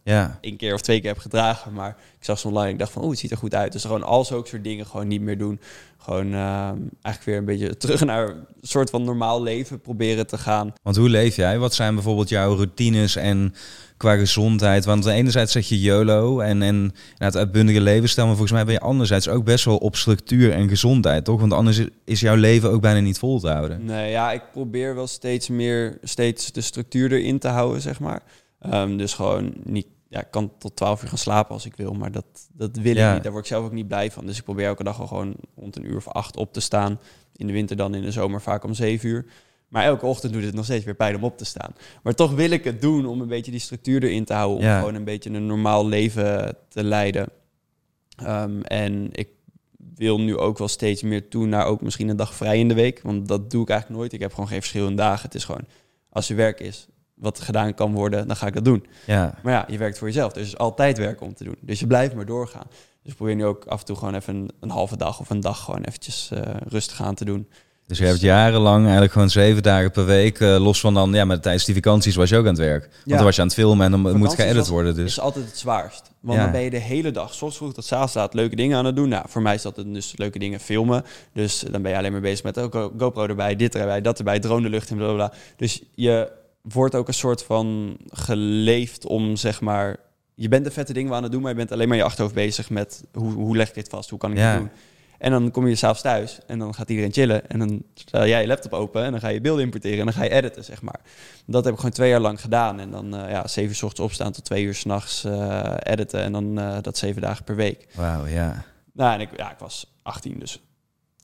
[SPEAKER 2] ja. één keer of twee keer heb gedragen. Maar ik zag ze online ik dacht van, oh, het ziet er goed uit. Dus gewoon al zulke soort dingen gewoon niet meer doen. Gewoon uh, eigenlijk weer een beetje terug naar een soort van normaal leven proberen te gaan.
[SPEAKER 1] Want hoe leef jij? Wat zijn bijvoorbeeld jouw routines en qua gezondheid? Want de enerzijds zeg je YOLO en, en het uitbundige levensstijl, maar volgens mij ben je anderzijds ook best wel op structuur en gezondheid, toch? Want anders is jouw leven ook bijna niet vol te houden.
[SPEAKER 2] Nee, ja, ik probeer wel steeds meer, steeds de structuur erin te houden, zeg maar. Um, dus gewoon niet ja, ik kan tot 12 uur gaan slapen als ik wil, maar dat, dat wil ik niet. Daar word ik zelf ook niet blij van. Dus ik probeer elke dag al gewoon rond een uur of acht op te staan. In de winter dan, in de zomer vaak om 7 uur. Maar elke ochtend doet het nog steeds weer pijn om op te staan. Maar toch wil ik het doen om een beetje die structuur erin te houden. Om gewoon een beetje een normaal leven te leiden. Um, en ik wil nu ook wel steeds meer toe naar ook misschien een dag vrij in de week. Want dat doe ik eigenlijk nooit. Ik heb gewoon geen verschillende dagen. Het is gewoon, als er werk is, wat gedaan kan worden, dan ga ik dat doen. Ja. Maar ja, je werkt voor jezelf. Dus er is altijd werk om te doen. Dus je blijft maar doorgaan. Dus probeer nu ook af en toe gewoon even een, een halve dag of een dag gewoon eventjes uh, rustig aan te doen.
[SPEAKER 1] Dus je hebt jarenlang eigenlijk gewoon zeven dagen per week, uh, los van dan, ja, maar tijdens die vakanties was je ook aan het werk. Want ja. dan was je aan het filmen en dan moet geëdit worden. Dus.
[SPEAKER 2] is altijd het zwaarst. Want dan ben je de hele dag, soms vroeg tot s'avonds laat, leuke dingen aan het doen. Nou, voor mij is dat dus leuke dingen filmen. Dus dan ben je alleen maar bezig met ook GoPro erbij, dit erbij, dat erbij, drone de lucht in, bla bla. Dus je wordt ook een soort van geleefd om, zeg maar... Je bent de vette dingen aan het doen, maar je bent alleen maar je achterhoofd bezig met... hoe, hoe leg ik dit vast, hoe kan ik ja. dit doen? En dan kom je s'avonds thuis en dan gaat iedereen chillen. En dan stel jij je laptop open en dan ga je beelden importeren en dan ga je editen, zeg maar. Dat heb ik gewoon twee jaar lang gedaan. En dan uh, ja, zeven uur ochtends opstaan tot twee uur s'nachts uh, editen. En dan uh, dat zeven dagen per week.
[SPEAKER 1] Wauw, ja.
[SPEAKER 2] Nou, en ik, ja, ik was 18, dus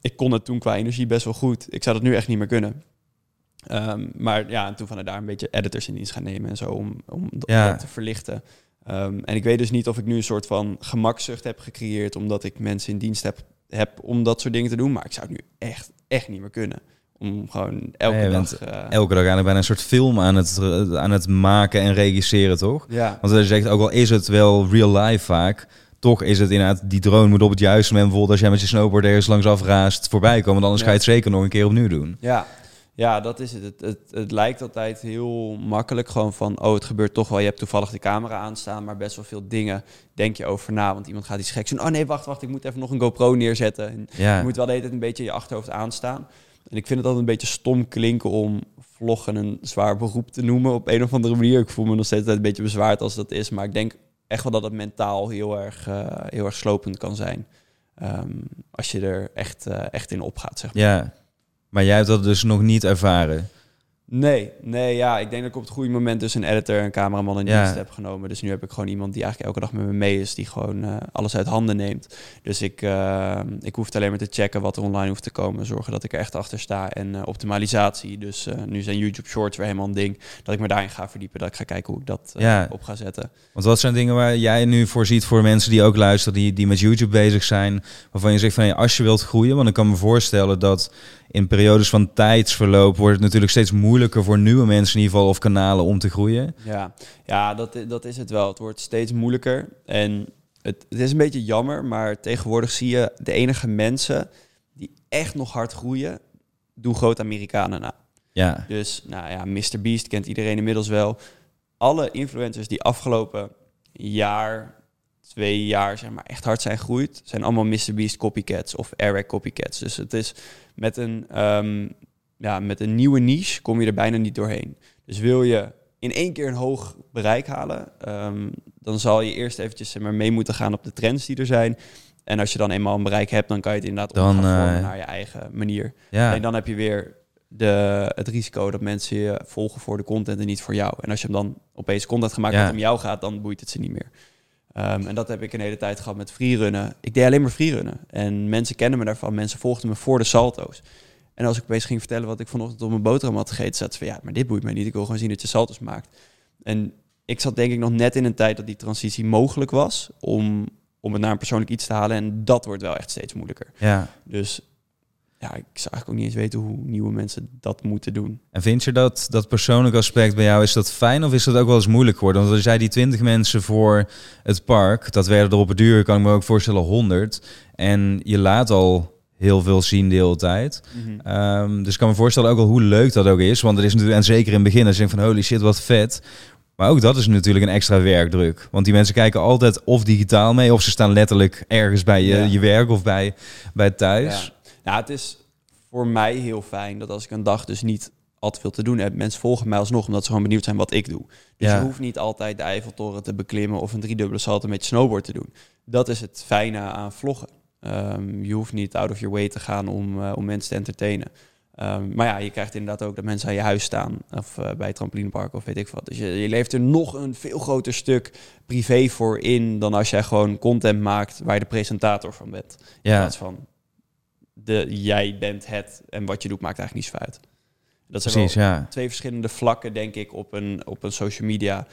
[SPEAKER 2] ik kon het toen qua energie best wel goed. Ik zou dat nu echt niet meer kunnen. Um, maar ja, en toen van daar een beetje editors in dienst gaan nemen en zo om, om ja. dat te verlichten. Um, en ik weet dus niet of ik nu een soort van gemakzucht heb gecreëerd omdat ik mensen in dienst heb, heb om dat soort dingen te doen. Maar ik zou het nu echt, echt niet meer kunnen. Om gewoon elke dag... Uh,
[SPEAKER 1] elke dag eigenlijk bijna een soort film aan het, aan het maken en regisseren, toch? Ja. Want je zegt, ook al is het wel real life vaak toch is het inderdaad, die drone moet op het juiste moment bijvoorbeeld als jij met je snowboard ergens langs afraast voorbij komen, want anders ga je het zeker nog een keer opnieuw doen.
[SPEAKER 2] Ja, ja, dat is het. Het, het. het, lijkt altijd heel makkelijk gewoon van, oh, het gebeurt toch wel. Je hebt toevallig de camera aanstaan, maar best wel veel dingen denk je over na. Want iemand gaat iets geks doen. Oh nee, wacht, wacht, ik moet even nog een GoPro neerzetten. En ja. Je moet wel de hele tijd een beetje je achterhoofd aanstaan. En ik vind het altijd een beetje stom klinken om vloggen een zwaar beroep te noemen op een of andere manier. Ik voel me nog steeds een beetje bezwaard als dat is. Maar ik denk echt wel dat het mentaal heel erg, uh, heel erg slopend kan zijn. Um, als je er echt, uh, echt in opgaat, zeg maar.
[SPEAKER 1] Ja. Maar jij hebt dat dus nog niet ervaren.
[SPEAKER 2] Nee, nee, ja, ik denk dat ik op het goede moment dus een editor en cameraman in dienst heb genomen. Dus nu heb ik gewoon iemand die eigenlijk elke dag met me mee is, die gewoon uh, alles uit handen neemt. Dus ik, uh, ik hoef alleen maar te checken wat er online hoeft te komen, zorgen dat ik er echt achter sta en uh, optimalisatie. Dus nu zijn YouTube Shorts weer helemaal een ding, dat ik me daarin ga verdiepen, dat ik ga kijken hoe ik dat ja. op ga zetten.
[SPEAKER 1] Want wat zijn dingen waar jij nu voor ziet voor mensen die ook luisteren, die, die met YouTube bezig zijn, waarvan je zegt van ja, als je wilt groeien, want ik kan me voorstellen dat in periodes van tijdsverloop wordt het natuurlijk steeds moeilijker voor nieuwe mensen in ieder geval of kanalen om te groeien.
[SPEAKER 2] Ja, ja dat, dat is het wel. Het wordt steeds moeilijker. En het, het is een beetje jammer, maar tegenwoordig zie je de enige mensen die echt nog hard groeien, doen groot Amerikanen na. Ja. Dus, nou ja, Mr. Beast kent iedereen inmiddels wel. Alle influencers die afgelopen jaar, twee jaar, zeg maar, echt hard zijn gegroeid, zijn allemaal Mr. Beast copycats of Eric copycats. Dus het is met een, um, ja, met een nieuwe niche kom je er bijna niet doorheen. Dus wil je in één keer een hoog bereik halen, um, dan zal je eerst eventjes mee moeten gaan op de trends die er zijn. En als je dan eenmaal een bereik hebt, dan kan je het inderdaad dan, uh, naar je eigen manier. Ja. En dan heb je weer de, het risico dat mensen je volgen voor de content en niet voor jou. En als je hem dan opeens content gemaakt ja. dat om jou gaat, dan boeit het ze niet meer. Um, en dat heb ik een hele tijd gehad met freerunnen. Ik deed alleen maar freerunnen. En mensen kennen me daarvan. Mensen volgden me voor de salto's. En als ik opeens ging vertellen wat ik vanochtend op mijn boterham had gegeten, zaten ze van ja, maar dit boeit mij niet. Ik wil gewoon zien dat je salto's maakt. En ik zat denk ik nog net in een tijd dat die transitie mogelijk was om, om het naar een persoonlijk iets te halen. En dat wordt wel echt steeds moeilijker.
[SPEAKER 1] Ja.
[SPEAKER 2] Dus ja, ik zou eigenlijk ook niet eens weten hoe nieuwe mensen dat moeten doen.
[SPEAKER 1] En vind je dat dat persoonlijk aspect bij jou, is dat fijn of is dat ook wel eens moeilijk geworden? Want als jij die 20 mensen voor het park, dat werden er op het duur, kan ik me ook voorstellen, 100. En je laat al heel veel zien de hele tijd. Ehm, dus ik kan me voorstellen ook wel hoe leuk dat ook is. Want het is natuurlijk, en zeker in het begin, als je denkt van holy shit, wat vet. Maar ook dat is natuurlijk een extra werkdruk. Want die mensen kijken altijd of digitaal mee, of ze staan letterlijk ergens bij je,
[SPEAKER 2] Ja.
[SPEAKER 1] je werk of bij, bij thuis.
[SPEAKER 2] Ja. Nou, het is voor mij heel fijn dat als ik een dag dus niet al te veel te doen heb, mensen volgen mij alsnog omdat ze gewoon benieuwd zijn wat ik doe. Dus
[SPEAKER 1] Ja.
[SPEAKER 2] je hoeft niet altijd de Eiffeltoren te beklimmen of een driedubbele salto met je snowboard te doen. Dat is het fijne aan vloggen. Ehm, je hoeft niet out of your way te gaan om, eh, om mensen te entertainen. Ehm, maar ja, je krijgt inderdaad ook dat mensen aan je huis staan of eh, bij het trampolinepark of weet ik wat. Dus je, je leeft er nog een veel groter stuk privé voor in dan als jij gewoon content maakt waar je de presentator van bent. In
[SPEAKER 1] Ja.
[SPEAKER 2] plaats van de, jij bent het en wat je doet maakt eigenlijk niet zo uit. Dat zijn
[SPEAKER 1] Precies,
[SPEAKER 2] wel
[SPEAKER 1] ja.
[SPEAKER 2] twee verschillende vlakken, denk ik, op een, op een social media.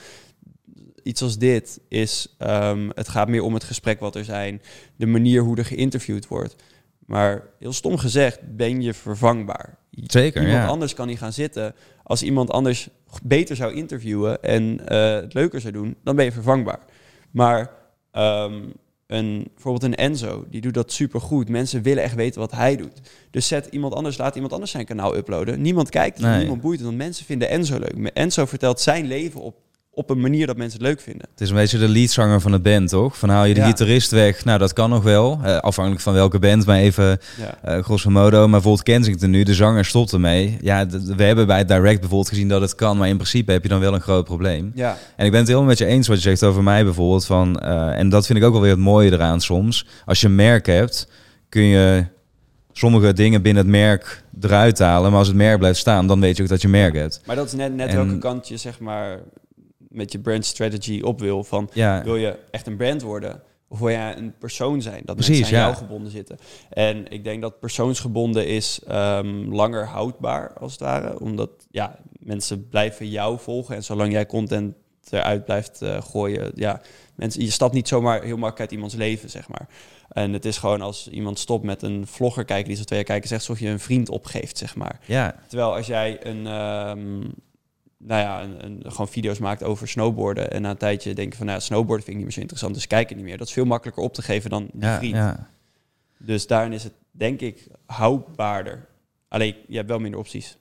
[SPEAKER 2] Iets als dit is, ehm, het gaat meer om het gesprek wat er zijn, de manier hoe er geïnterviewd wordt. Maar heel stom gezegd, ben je vervangbaar.
[SPEAKER 1] Zeker,
[SPEAKER 2] Iemand
[SPEAKER 1] ja.
[SPEAKER 2] anders kan niet gaan zitten. Als iemand anders beter zou interviewen en eh, het leuker zou doen, dan ben je vervangbaar. Maar ehm, een, bijvoorbeeld een Enzo, die doet dat supergoed. Mensen willen echt weten wat hij doet. Dus zet iemand anders, laat iemand anders zijn kanaal uploaden. Niemand kijkt,
[SPEAKER 1] Nee.
[SPEAKER 2] niemand boeit het, want mensen vinden Enzo leuk. Enzo vertelt zijn leven op, op een manier dat mensen het leuk vinden.
[SPEAKER 1] Het is een beetje de leadzanger van de band, toch? Van haal je de
[SPEAKER 2] Ja.
[SPEAKER 1] gitarist weg. Nou, dat kan nog wel. Eh, afhankelijk van welke band, maar even
[SPEAKER 2] Ja.
[SPEAKER 1] eh grosso modo. Maar bijvoorbeeld Kensington nu, de zanger stopt ermee. Ja, we hebben bij het Direct bijvoorbeeld gezien dat het kan. Maar in principe heb je dan wel een groot probleem.
[SPEAKER 2] Ja,
[SPEAKER 1] En ik ben het helemaal met je eens wat je zegt over mij bijvoorbeeld. Van, eh, en dat vind ik ook wel weer het mooie eraan soms. Als je een merk hebt, kun je sommige dingen binnen het merk eruit halen. Maar als het merk blijft staan, dan weet je ook dat je merk hebt.
[SPEAKER 2] maar dat is net, net
[SPEAKER 1] En-
[SPEAKER 2] welke kant je zeg maar met je brand strategy op wil. Van
[SPEAKER 1] Ja,
[SPEAKER 2] Wil je echt een brand worden? Of wil jij een persoon zijn? Dat
[SPEAKER 1] Precies,
[SPEAKER 2] mensen aan
[SPEAKER 1] ja.
[SPEAKER 2] jou gebonden zitten. En ik denk dat persoonsgebonden is ehm, langer houdbaar, als het ware. Omdat ja, mensen blijven jou volgen. En zolang jij content eruit blijft eh, gooien... Ja, mensen, je stapt niet zomaar heel makkelijk uit iemands leven, zeg maar. En het is gewoon als iemand stopt met een vlogger kijken... die zo twee jaar kijken, zegt alsof je een vriend opgeeft, zeg maar.
[SPEAKER 1] ja,
[SPEAKER 2] Terwijl als jij een, ehm, nou ja, een, een, gewoon video's maakt over snowboarden en na een tijdje denk je van, nou, ja, snowboarden vind ik niet meer zo interessant, dus kijk het niet meer. Dat is veel makkelijker op te geven dan die
[SPEAKER 1] ja,
[SPEAKER 2] vriend.
[SPEAKER 1] ja.
[SPEAKER 2] Dus daarin is het, denk ik, houdbaarder. Alleen, je hebt wel minder opties.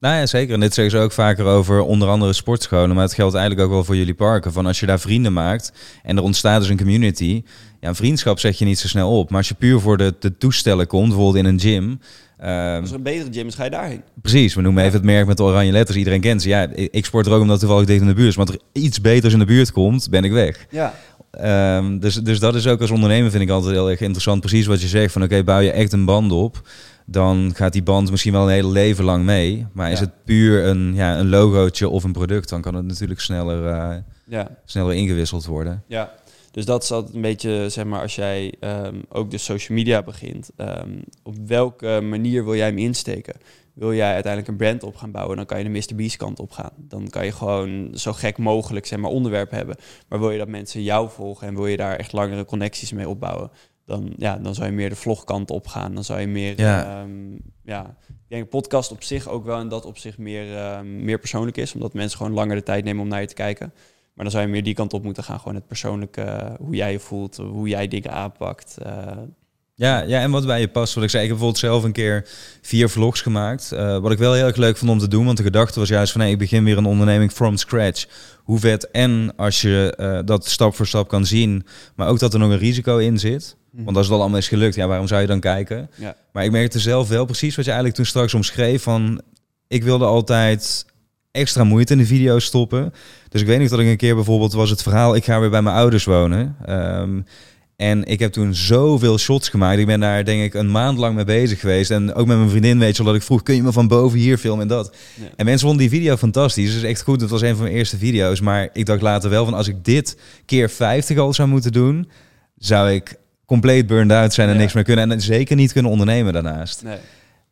[SPEAKER 1] Nou ja, zeker. En dit zeggen ze ook vaker over onder andere sportscholen. Maar het geldt eigenlijk ook wel voor jullie parken. Van als je daar vrienden maakt en er ontstaat dus een community. Ja, een vriendschap zet je niet zo snel op. Maar als je puur voor de, de toestellen komt, bijvoorbeeld in een gym. Ehm,
[SPEAKER 2] Als er een betere gym is, ga je daarheen.
[SPEAKER 1] precies, we noemen even het merk met de oranje letters. Iedereen kent ze. Ja, ik sport er ook omdat toevallig dicht in de buurt is. Maar als er iets beters in de buurt komt, ben ik weg.
[SPEAKER 2] Ja.
[SPEAKER 1] Ehm, dus, dus dat is ook als ondernemer vind ik altijd heel erg interessant. Precies wat je zegt. Van oké, bouw je echt een band op. Dan gaat die band misschien wel een hele leven lang mee. Maar is het puur een, ja, een logootje of een product, dan kan het natuurlijk sneller, eh,
[SPEAKER 2] Ja.
[SPEAKER 1] sneller ingewisseld worden.
[SPEAKER 2] Ja, dus dat is altijd een beetje, zeg maar, als jij ehm, ook de social media begint, ehm, op welke manier wil jij hem insteken? Wil jij uiteindelijk een brand op gaan bouwen, dan kan je de Mr. Beast kant op gaan. Dan kan je gewoon zo gek mogelijk, zeg maar, onderwerp hebben. Maar wil je dat mensen jou volgen en wil je daar echt langere connecties mee opbouwen, dan, ja, dan zou je meer de vlogkant op gaan. Dan zou je meer,
[SPEAKER 1] Ja.
[SPEAKER 2] ehm, ja, ik denk podcast op zich ook wel in dat opzicht meer, meer persoonlijk is, omdat mensen gewoon langer de tijd nemen om naar je te kijken. Maar dan zou je meer die kant op moeten gaan. Gewoon het persoonlijke, eh, hoe jij je voelt, hoe jij dingen aanpakt. eh,
[SPEAKER 1] Ja, ja, en wat bij je past. Wat ik zei, ik heb bijvoorbeeld zelf een keer vier vlogs gemaakt. Eh, wat ik wel heel erg leuk vond om te doen. Want de gedachte was juist van, ik begin weer een onderneming from scratch. Hoe vet en als je dat stap voor stap kan zien. Maar ook dat er nog een risico in zit. Want als het al allemaal is gelukt, ja, waarom zou je dan kijken?
[SPEAKER 2] Ja.
[SPEAKER 1] Maar ik merkte zelf wel precies wat je eigenlijk toen straks omschreef. Van, ik wilde altijd extra moeite in de video's stoppen. Dus ik weet niet dat ik een keer bijvoorbeeld was het verhaal... ik ga weer bij mijn ouders wonen. Ehm, en ik heb toen zoveel shots gemaakt. Ik ben daar denk ik een maand lang mee bezig geweest. En ook met mijn vriendin weet je wel dat ik vroeg... kun je me van boven hier filmen en dat?
[SPEAKER 2] Ja.
[SPEAKER 1] En mensen vonden die video fantastisch. Dus echt goed. Het was een van mijn eerste video's. Maar ik dacht later wel van als ik dit keer 50 al zou moeten doen... zou ik compleet burned out zijn en
[SPEAKER 2] Ja.
[SPEAKER 1] niks meer kunnen. En zeker niet kunnen ondernemen daarnaast.
[SPEAKER 2] Nee.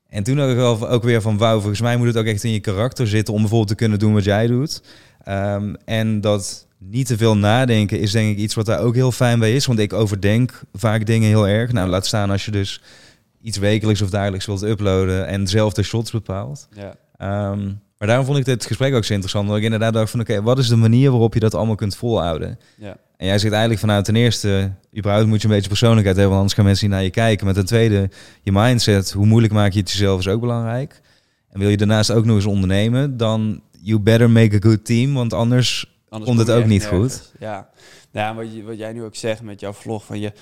[SPEAKER 1] En toen ook, wel, ook weer van, wauw, volgens mij moet het ook echt in je karakter zitten om bijvoorbeeld te kunnen doen wat jij doet. Ehm, en dat niet te veel nadenken is denk ik iets wat daar ook heel fijn bij is. Want ik overdenk vaak dingen heel erg. Nou, laat staan als je dus iets wekelijks of dagelijks wilt uploaden en zelf de shots bepaalt.
[SPEAKER 2] Ja.
[SPEAKER 1] Ehm, maar daarom vond ik dit gesprek ook zo interessant. Omdat ik inderdaad dacht van, oké, wat is de manier waarop je dat allemaal kunt volhouden?
[SPEAKER 2] Ja.
[SPEAKER 1] En jij zegt eigenlijk vanuit ten eerste, überhaupt moet je een beetje persoonlijkheid hebben, want anders gaan mensen niet naar je kijken. Maar ten tweede, je mindset, hoe moeilijk maak je het jezelf, is ook belangrijk. En wil je daarnaast ook nog eens ondernemen, dan you better make a good team, want anders,
[SPEAKER 2] Anders
[SPEAKER 1] komt het ook niet
[SPEAKER 2] nergens.
[SPEAKER 1] goed.
[SPEAKER 2] Ja, nou, wat, je, wat jij nu ook zegt met jouw vlog, van je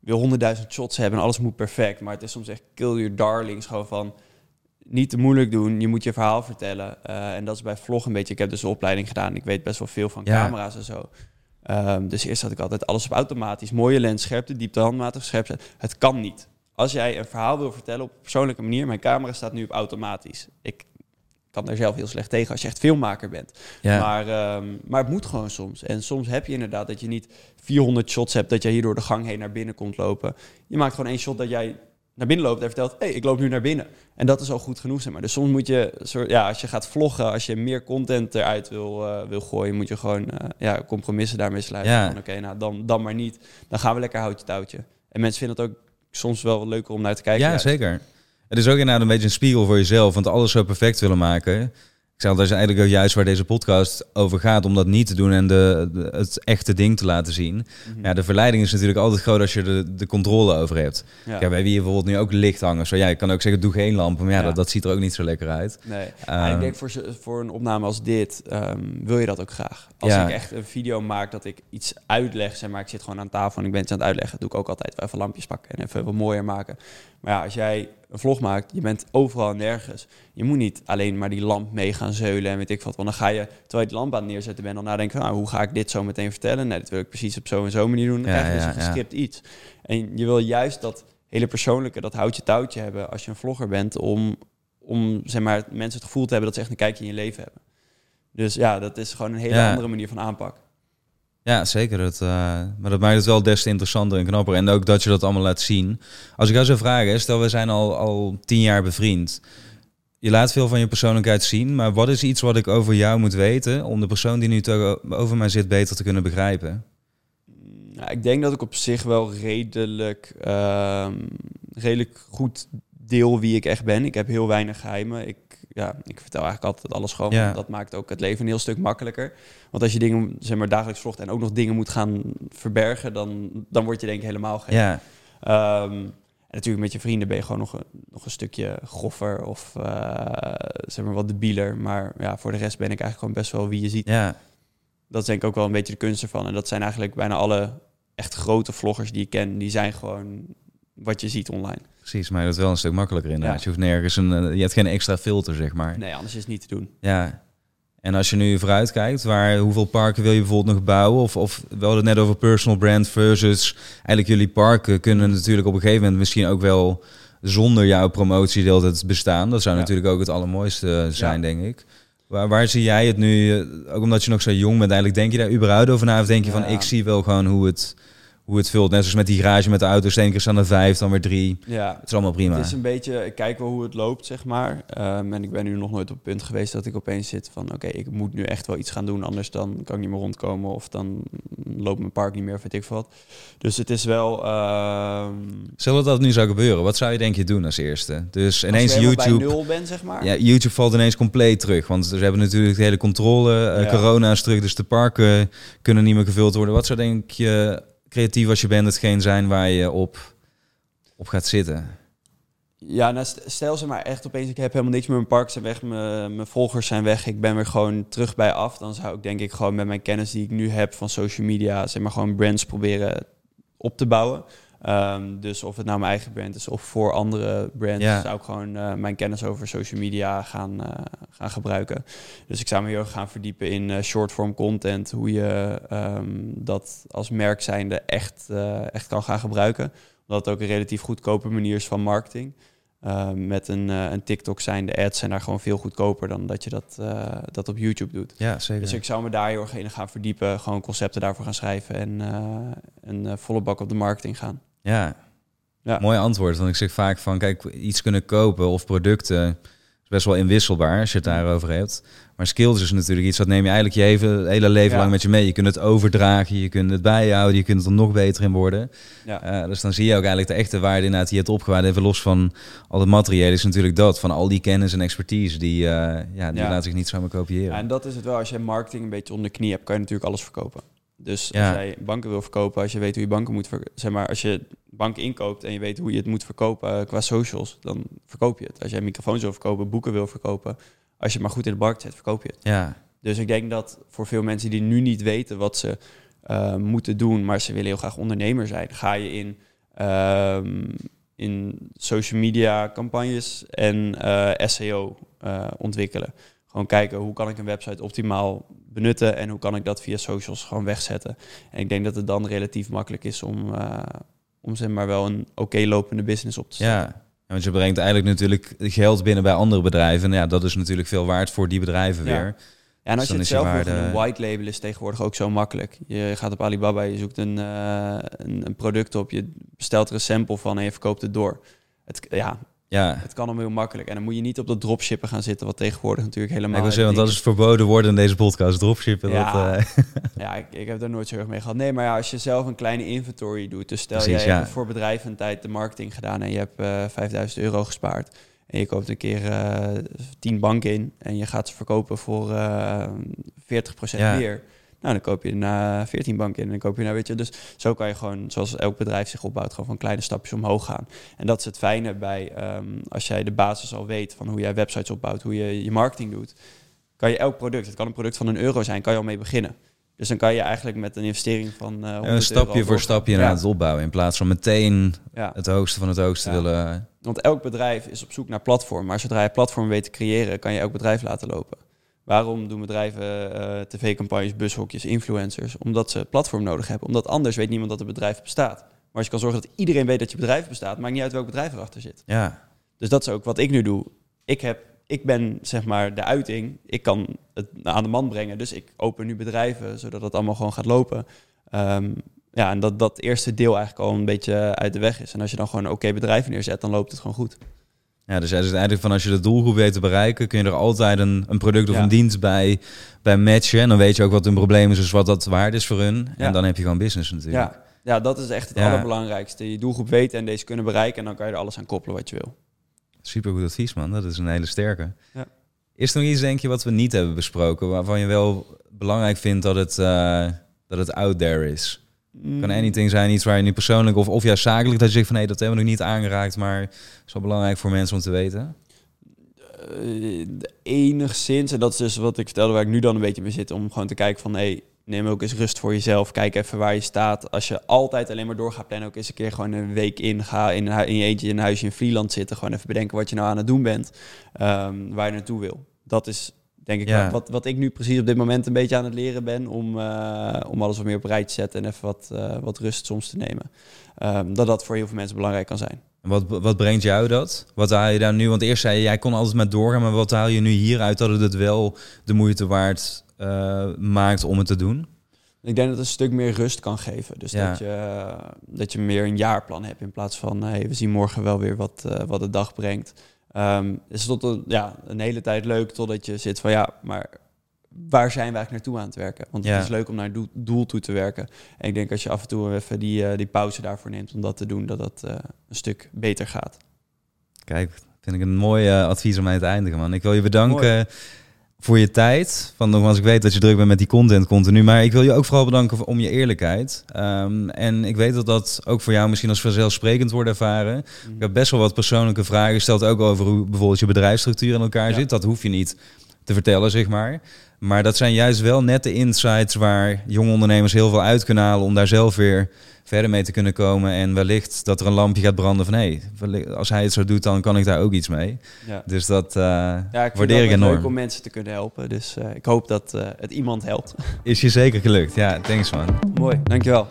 [SPEAKER 2] wil honderdduizend shots hebben en alles moet perfect. Maar het is soms echt kill your darlings, gewoon van niet te moeilijk doen. Je moet je verhaal vertellen. Eh, en dat is bij vlog een beetje. Ik heb dus een opleiding gedaan. Ik weet best wel veel van
[SPEAKER 1] Ja.
[SPEAKER 2] camera's en zo. Ehm, dus eerst had ik altijd alles op automatisch. Mooie lens, scherpte, diepte, handmatig, scherpte. Het kan niet. Als jij een verhaal wil vertellen op een persoonlijke manier, mijn camera staat nu op automatisch. Ik kan daar zelf heel slecht tegen als je echt filmmaker bent.
[SPEAKER 1] Ja,
[SPEAKER 2] Maar, ehm, maar het moet gewoon soms. En soms heb je inderdaad dat je niet 400 shots hebt dat jij hier door de gang heen naar binnen komt lopen. Je maakt gewoon één shot dat jij naar binnen loopt en vertelt: hé, hey, ik loop nu naar binnen. En dat is al goed genoeg, zeg maar. Dus soms moet je, soort, ja, als je gaat vloggen, als je meer content eruit wil, eh, wil gooien, moet je gewoon eh, ja, compromissen daarmee sluiten.
[SPEAKER 1] Ja.
[SPEAKER 2] Oké, nou dan, dan maar niet. Dan gaan we lekker houtje touwtje. En mensen vinden het ook soms wel wat leuker om naar te kijken.
[SPEAKER 1] ja
[SPEAKER 2] juist.
[SPEAKER 1] zeker. Het is ook inderdaad een beetje een spiegel voor jezelf, want alles zo perfect willen maken. Ik zeg, dat is eigenlijk ook juist waar deze podcast over gaat, om dat niet te doen en de, de- het echte ding te laten zien.
[SPEAKER 2] Mhm.
[SPEAKER 1] Ja, de verleiding is natuurlijk altijd groot als je er de controle over hebt.
[SPEAKER 2] Ja.
[SPEAKER 1] Ja, bij wie je bijvoorbeeld nu ook licht hangen. Zo, ja, je kan ook zeggen, doe geen lampen. Maar ja,
[SPEAKER 2] Ja.
[SPEAKER 1] Dat, dat ziet er ook niet zo lekker uit.
[SPEAKER 2] Nee.
[SPEAKER 1] Ehm,
[SPEAKER 2] Maar ik denk voor, ze- voor een opname als dit wil wil je dat ook graag. Als ik echt een video maak dat ik iets uitleg, zeg maar, ik zit gewoon aan tafel en ik ben iets aan het uitleggen, doe ik ook altijd wel even lampjes pakken en even wat mooier maken. Maar ja, als jij een vlog maakt, je bent overal en nergens. Je moet niet alleen maar die lamp mee gaan zeulen en weet ik wat. Want dan ga je, terwijl je die lamp aan het neerzetten bent, dan nadenken nou, hoe ga ik dit zo meteen vertellen? Nee, dat wil ik precies op zo en zo manier doen. Dan
[SPEAKER 1] Ja,
[SPEAKER 2] krijg je dus
[SPEAKER 1] ja,
[SPEAKER 2] een
[SPEAKER 1] ja.
[SPEAKER 2] gescript iets. En je wil juist dat hele persoonlijke, dat houtje touwtje hebben als je een vlogger bent, om, om zeg maar, mensen het gevoel te hebben dat ze echt een kijkje in je leven hebben. Dus ja, dat is gewoon een hele andere manier van aanpak.
[SPEAKER 1] Ja, zeker. Dat, eh, maar dat maakt het wel des te interessanter en knapper. En ook dat je dat allemaal laat zien. Als ik jou zou vragen, stel we zijn al, al tien jaar bevriend. Je laat veel van je persoonlijkheid zien. Maar wat is iets wat ik over jou moet weten... om de persoon die nu over mij zit beter te kunnen begrijpen?
[SPEAKER 2] Nou, ik denk dat ik op zich wel redelijk, ehm, redelijk goed deel wie ik echt ben. Ik heb heel weinig geheimen. Ik, ja, ik vertel eigenlijk altijd alles gewoon.
[SPEAKER 1] Ja.
[SPEAKER 2] Dat maakt ook het leven een heel stuk makkelijker. Want als je dingen zeg maar, dagelijks vlogt en ook nog dingen moet gaan verbergen... dan, dan word je denk ik helemaal gek.
[SPEAKER 1] Ja,
[SPEAKER 2] Ehm, en natuurlijk met je vrienden ben je gewoon nog een, nog een stukje groffer of eh, zeg maar wat debieler. Maar ja, voor de rest ben ik eigenlijk gewoon best wel wie je ziet.
[SPEAKER 1] ja,
[SPEAKER 2] Dat is denk ik ook wel een beetje de kunst ervan. En dat zijn eigenlijk bijna alle echt grote vloggers die ik ken. Die zijn gewoon wat je ziet online.
[SPEAKER 1] Precies. Maar dat is wel een stuk makkelijker inderdaad.
[SPEAKER 2] Ja.
[SPEAKER 1] Je hoeft nergens een... eh, je hebt geen extra filter, zeg maar.
[SPEAKER 2] Nee, anders is het niet te doen.
[SPEAKER 1] Ja. En als je nu vooruit kijkt, waar, hoeveel parken wil je bijvoorbeeld nog bouwen? Of, of we hadden het net over personal brand versus eigenlijk jullie parken kunnen natuurlijk op een gegeven moment misschien ook wel zonder jouw promotie de hele tijd bestaan. Dat zou
[SPEAKER 2] Ja.
[SPEAKER 1] natuurlijk ook het allermooiste zijn,
[SPEAKER 2] Ja.
[SPEAKER 1] denk ik. Waar, waar zie jij het nu, eh, ook omdat je nog zo jong bent eigenlijk, denk je daar überhaupt over na? Of denk je van, ik zie wel gewoon hoe het, hoe het vult. Net zoals met die garage met de auto's, de ene keer staan er vijf, dan weer drie.
[SPEAKER 2] Ja,
[SPEAKER 1] Het is allemaal prima.
[SPEAKER 2] Het is een beetje, ik kijk wel hoe het loopt, zeg maar. Ehm, en ik ben nu nog nooit op het punt geweest dat ik opeens zit van... oké, ik moet nu echt wel iets gaan doen, anders dan kan ik niet meer rondkomen... of dan loopt mijn park niet meer, of weet ik veel wat. Dus het is wel... ehm
[SPEAKER 1] Stel dat dat nu zou gebeuren, wat zou je denk je doen als eerste? Dus ineens
[SPEAKER 2] als
[SPEAKER 1] YouTube...
[SPEAKER 2] bij nul ben, zeg maar.
[SPEAKER 1] Ja, YouTube valt ineens compleet terug. Want ze hebben natuurlijk de hele controle. eh,
[SPEAKER 2] Ja.
[SPEAKER 1] Corona is terug, dus de parken kunnen niet meer gevuld worden. Wat zou denk je creatief als je bent hetgeen zijn waar je op, op gaat zitten?
[SPEAKER 2] Ja, nou, st- stel ze maar echt opeens, ik heb helemaal niks meer, mijn park zijn weg, mijn, mijn volgers zijn weg, ik ben weer gewoon terug bij af. Dan zou ik denk ik gewoon met mijn kennis die ik nu heb van social media, zeg maar gewoon brands proberen op te bouwen. Ehm, dus of het nou mijn eigen brand is of voor andere brands,
[SPEAKER 1] Ja.
[SPEAKER 2] zou ik gewoon eh, mijn kennis over social media gaan, eh, gaan gebruiken. Dus ik zou me heel erg gaan verdiepen in eh short-form content, hoe je ehm, dat als merk zijnde echt, echt kan gaan gebruiken. Omdat het ook een relatief goedkope manier is van marketing. Uh, met een, uh, een TikTok zijn de ads zijn daar gewoon veel goedkoper dan dat je dat, uh, dat op YouTube doet.
[SPEAKER 1] Ja, zeker.
[SPEAKER 2] Dus ik zou me daar heel erg in gaan verdiepen, gewoon concepten daarvoor gaan schrijven en uh, een volle bak op de marketing gaan.
[SPEAKER 1] Ja.
[SPEAKER 2] Ja.
[SPEAKER 1] Mooi antwoord, want ik zeg vaak van, kijk, iets kunnen kopen of producten is best wel inwisselbaar als je het daarover hebt. Maar skills is natuurlijk iets, dat neem je eigenlijk je hele, hele leven
[SPEAKER 2] Ja.
[SPEAKER 1] lang met je mee. Je kunt het overdragen, je kunt het bijhouden, je kunt er nog beter in worden.
[SPEAKER 2] Ja.
[SPEAKER 1] Eh, dus dan zie je ook eigenlijk de echte waarde inderdaad die je hebt opgewaard. Even los van al het materiële is natuurlijk dat. Van al die kennis en expertise, die, eh, ja, die
[SPEAKER 2] Ja.
[SPEAKER 1] laat zich niet zomaar kopiëren.
[SPEAKER 2] En dat is het wel. Als je marketing een beetje onder de knie hebt, kan je natuurlijk alles verkopen. Dus
[SPEAKER 1] Ja.
[SPEAKER 2] als jij banken wil verkopen, als je weet hoe je banken moet verkopen, zeg maar, als je banken inkoopt en je weet hoe je het moet verkopen eh, qua socials, dan verkoop je het. Als jij microfoons wil verkopen, boeken wil verkopen, als je het maar goed in de markt zet, verkoop je het.
[SPEAKER 1] ja,
[SPEAKER 2] Dus ik denk dat voor veel mensen die nu niet weten wat ze eh, moeten doen, maar ze willen heel graag ondernemer zijn, ga je in, ehm, in social media campagnes en eh, SEO ontwikkelen. Gewoon kijken hoe kan ik een website optimaal benutten en hoe kan ik dat via socials gewoon wegzetten. En ik denk dat het dan relatief makkelijk is om, eh, om zeg maar wel een oké lopende business op te zetten.
[SPEAKER 1] ja. Want je brengt eigenlijk natuurlijk geld binnen bij andere bedrijven. En ja, dat is natuurlijk veel waard voor die bedrijven
[SPEAKER 2] Ja.
[SPEAKER 1] weer.
[SPEAKER 2] Ja, en
[SPEAKER 1] Dus
[SPEAKER 2] als je
[SPEAKER 1] dan
[SPEAKER 2] het
[SPEAKER 1] je
[SPEAKER 2] zelf
[SPEAKER 1] waarde-
[SPEAKER 2] doen, white label is tegenwoordig ook zo makkelijk. Je gaat op Alibaba, je zoekt een, eh, een, een product op, je bestelt er een sample van en je verkoopt het door. Het, ja,
[SPEAKER 1] Ja,
[SPEAKER 2] het kan allemaal heel makkelijk. En dan moet je niet op dat dropshippen gaan zitten, wat tegenwoordig natuurlijk helemaal...
[SPEAKER 1] ik wil zeggen, want dat is verboden worden in deze podcast. Dropshippen,
[SPEAKER 2] Ja.
[SPEAKER 1] dat... eh,
[SPEAKER 2] Ja, ik, ik heb daar nooit zo erg mee gehad. Nee, maar ja, als je zelf een kleine inventory doet, dus stel
[SPEAKER 1] Precies,
[SPEAKER 2] jij
[SPEAKER 1] ja.
[SPEAKER 2] hebt voor bedrijven een tijd de marketing gedaan en je hebt eh 5000 euro gespaard. En je koopt een keer eh 10 banken in en je gaat ze verkopen voor eh 40%
[SPEAKER 1] Ja.
[SPEAKER 2] Nou, dan koop je na 14 banken in en dan koop je nou, weet je. Dus zo kan je gewoon, zoals elk bedrijf zich opbouwt, gewoon van kleine stapjes omhoog gaan. En dat is het fijne bij, ehm, als jij de basis al weet van hoe jij websites opbouwt, hoe je je marketing doet, kan je elk product, het kan een product van een euro zijn, kan je al mee beginnen. Dus dan kan je eigenlijk met een investering van eh 100
[SPEAKER 1] een stapje voor stapje naar het opbouwen. In plaats van meteen
[SPEAKER 2] Ja,
[SPEAKER 1] het hoogste van het hoogste willen...
[SPEAKER 2] want elk bedrijf is op zoek naar platform. Maar zodra je platform weet te creëren, kan je elk bedrijf laten lopen. Waarom doen bedrijven eh, tv-campagnes, bushokjes, influencers? Omdat ze platform nodig hebben. Omdat anders weet niemand dat het bedrijf bestaat. Maar als je kan zorgen dat iedereen weet dat je bedrijf bestaat, maakt niet uit welk bedrijf erachter zit.
[SPEAKER 1] Ja,
[SPEAKER 2] Dus dat is ook wat ik nu doe. Ik, heb, ik ben zeg maar de uiting. Ik kan het aan de man brengen. Dus ik open nu bedrijven, zodat het allemaal gewoon gaat lopen. Ehm, ja, en dat dat eerste deel eigenlijk al een beetje uit de weg is. En als je dan gewoon oké bedrijf neerzet, dan loopt het gewoon goed.
[SPEAKER 1] Ja, dus jij zegt eigenlijk van als je de doelgroep weet te bereiken, kun je er altijd een, een product of
[SPEAKER 2] Ja.
[SPEAKER 1] een dienst bij, bij matchen. En dan weet je ook wat hun probleem is, dus wat dat waard is voor hun.
[SPEAKER 2] Ja.
[SPEAKER 1] En dan heb je gewoon business natuurlijk.
[SPEAKER 2] Ja, ja, dat is echt het allerbelangrijkste. Je doelgroep weten en deze kunnen bereiken. En dan kan je er alles aan koppelen wat je wil.
[SPEAKER 1] Super goed advies, man. Dat is een hele sterke.
[SPEAKER 2] Ja.
[SPEAKER 1] Is er nog iets, denk je, wat we niet hebben besproken, waarvan je wel belangrijk vindt dat het, eh, dat het out there is? Kan anything zijn, iets waar je nu persoonlijk of, of juist zakelijk dat je zegt van hé, dat hebben we nog niet aangeraakt, maar is wel belangrijk voor mensen om te weten.
[SPEAKER 2] Eh, enigszins, en dat is dus wat ik vertelde waar ik nu dan een beetje mee zit, om gewoon te kijken van, hey, neem ook eens rust voor jezelf. Kijk even waar je staat. Als je altijd alleen maar door gaat plannen, ook eens een keer gewoon een week in. Ga in, in je eentje in een huisje in Vlieland zitten. Gewoon even bedenken wat je nou aan het doen bent. ehm, waar je naartoe wil. Dat is denk ik
[SPEAKER 1] Ja.
[SPEAKER 2] wat- wat, ik nu precies op dit moment een beetje aan het leren ben. Om, eh, om alles wat meer op rij te zetten en even wat, eh, wat rust soms te nemen. Ehm, dat dat voor heel veel mensen belangrijk kan zijn.
[SPEAKER 1] En Wat, wat brengt jou dat? Wat haal je daar nu? Want eerst zei je, jij kon altijd maar doorgaan, maar wat haal je nu hieruit dat het het wel de moeite waard eh, maakt om het te doen?
[SPEAKER 2] Ik denk dat het een stuk meer rust kan geven. Dus
[SPEAKER 1] Ja.
[SPEAKER 2] dat, je, dat je meer een jaarplan hebt in plaats van hey, we zien morgen wel weer wat, wat de dag brengt. Ehm is tot een, ja, een hele tijd leuk totdat je zit van ja, maar waar zijn we eigenlijk naartoe aan het werken? Want
[SPEAKER 1] Ja.
[SPEAKER 2] het is leuk om naar een doel, doel toe te werken. En ik denk als je af en toe even die, eh, die pauze daarvoor neemt om dat te doen, dat dat eh, een stuk beter gaat.
[SPEAKER 1] Kijk, vind ik een mooi eh, advies om mee te eindigen, man. Ik wil je bedanken
[SPEAKER 2] Mooi.
[SPEAKER 1] Voor je tijd. Van nogmaals, ik weet dat je druk bent met die content continu, maar ik wil je ook vooral bedanken om je eerlijkheid. Ehm, en ik weet dat dat ook voor jou misschien als vanzelfsprekend wordt ervaren. Ik heb best wel wat persoonlijke vragen gesteld, ook over hoe bijvoorbeeld je bedrijfsstructuur in elkaar
[SPEAKER 2] Ja.
[SPEAKER 1] zit. Dat hoef je niet te vertellen, zeg maar. Maar dat zijn juist wel net de insights waar jonge ondernemers heel veel uit kunnen halen om daar zelf weer verder mee te kunnen komen. En wellicht dat er een lampje gaat branden van hé, wellicht- als hij het zo doet, dan kan ik daar ook iets mee.
[SPEAKER 2] Ja.
[SPEAKER 1] Dus dat eh,
[SPEAKER 2] Ja, ik
[SPEAKER 1] waardeer ik
[SPEAKER 2] leuk
[SPEAKER 1] enorm.
[SPEAKER 2] om mensen te kunnen helpen. Dus eh, ik hoop dat eh, het iemand helpt.
[SPEAKER 1] Is je zeker gelukt. Ja, thanks man.
[SPEAKER 2] Mooi, dankjewel.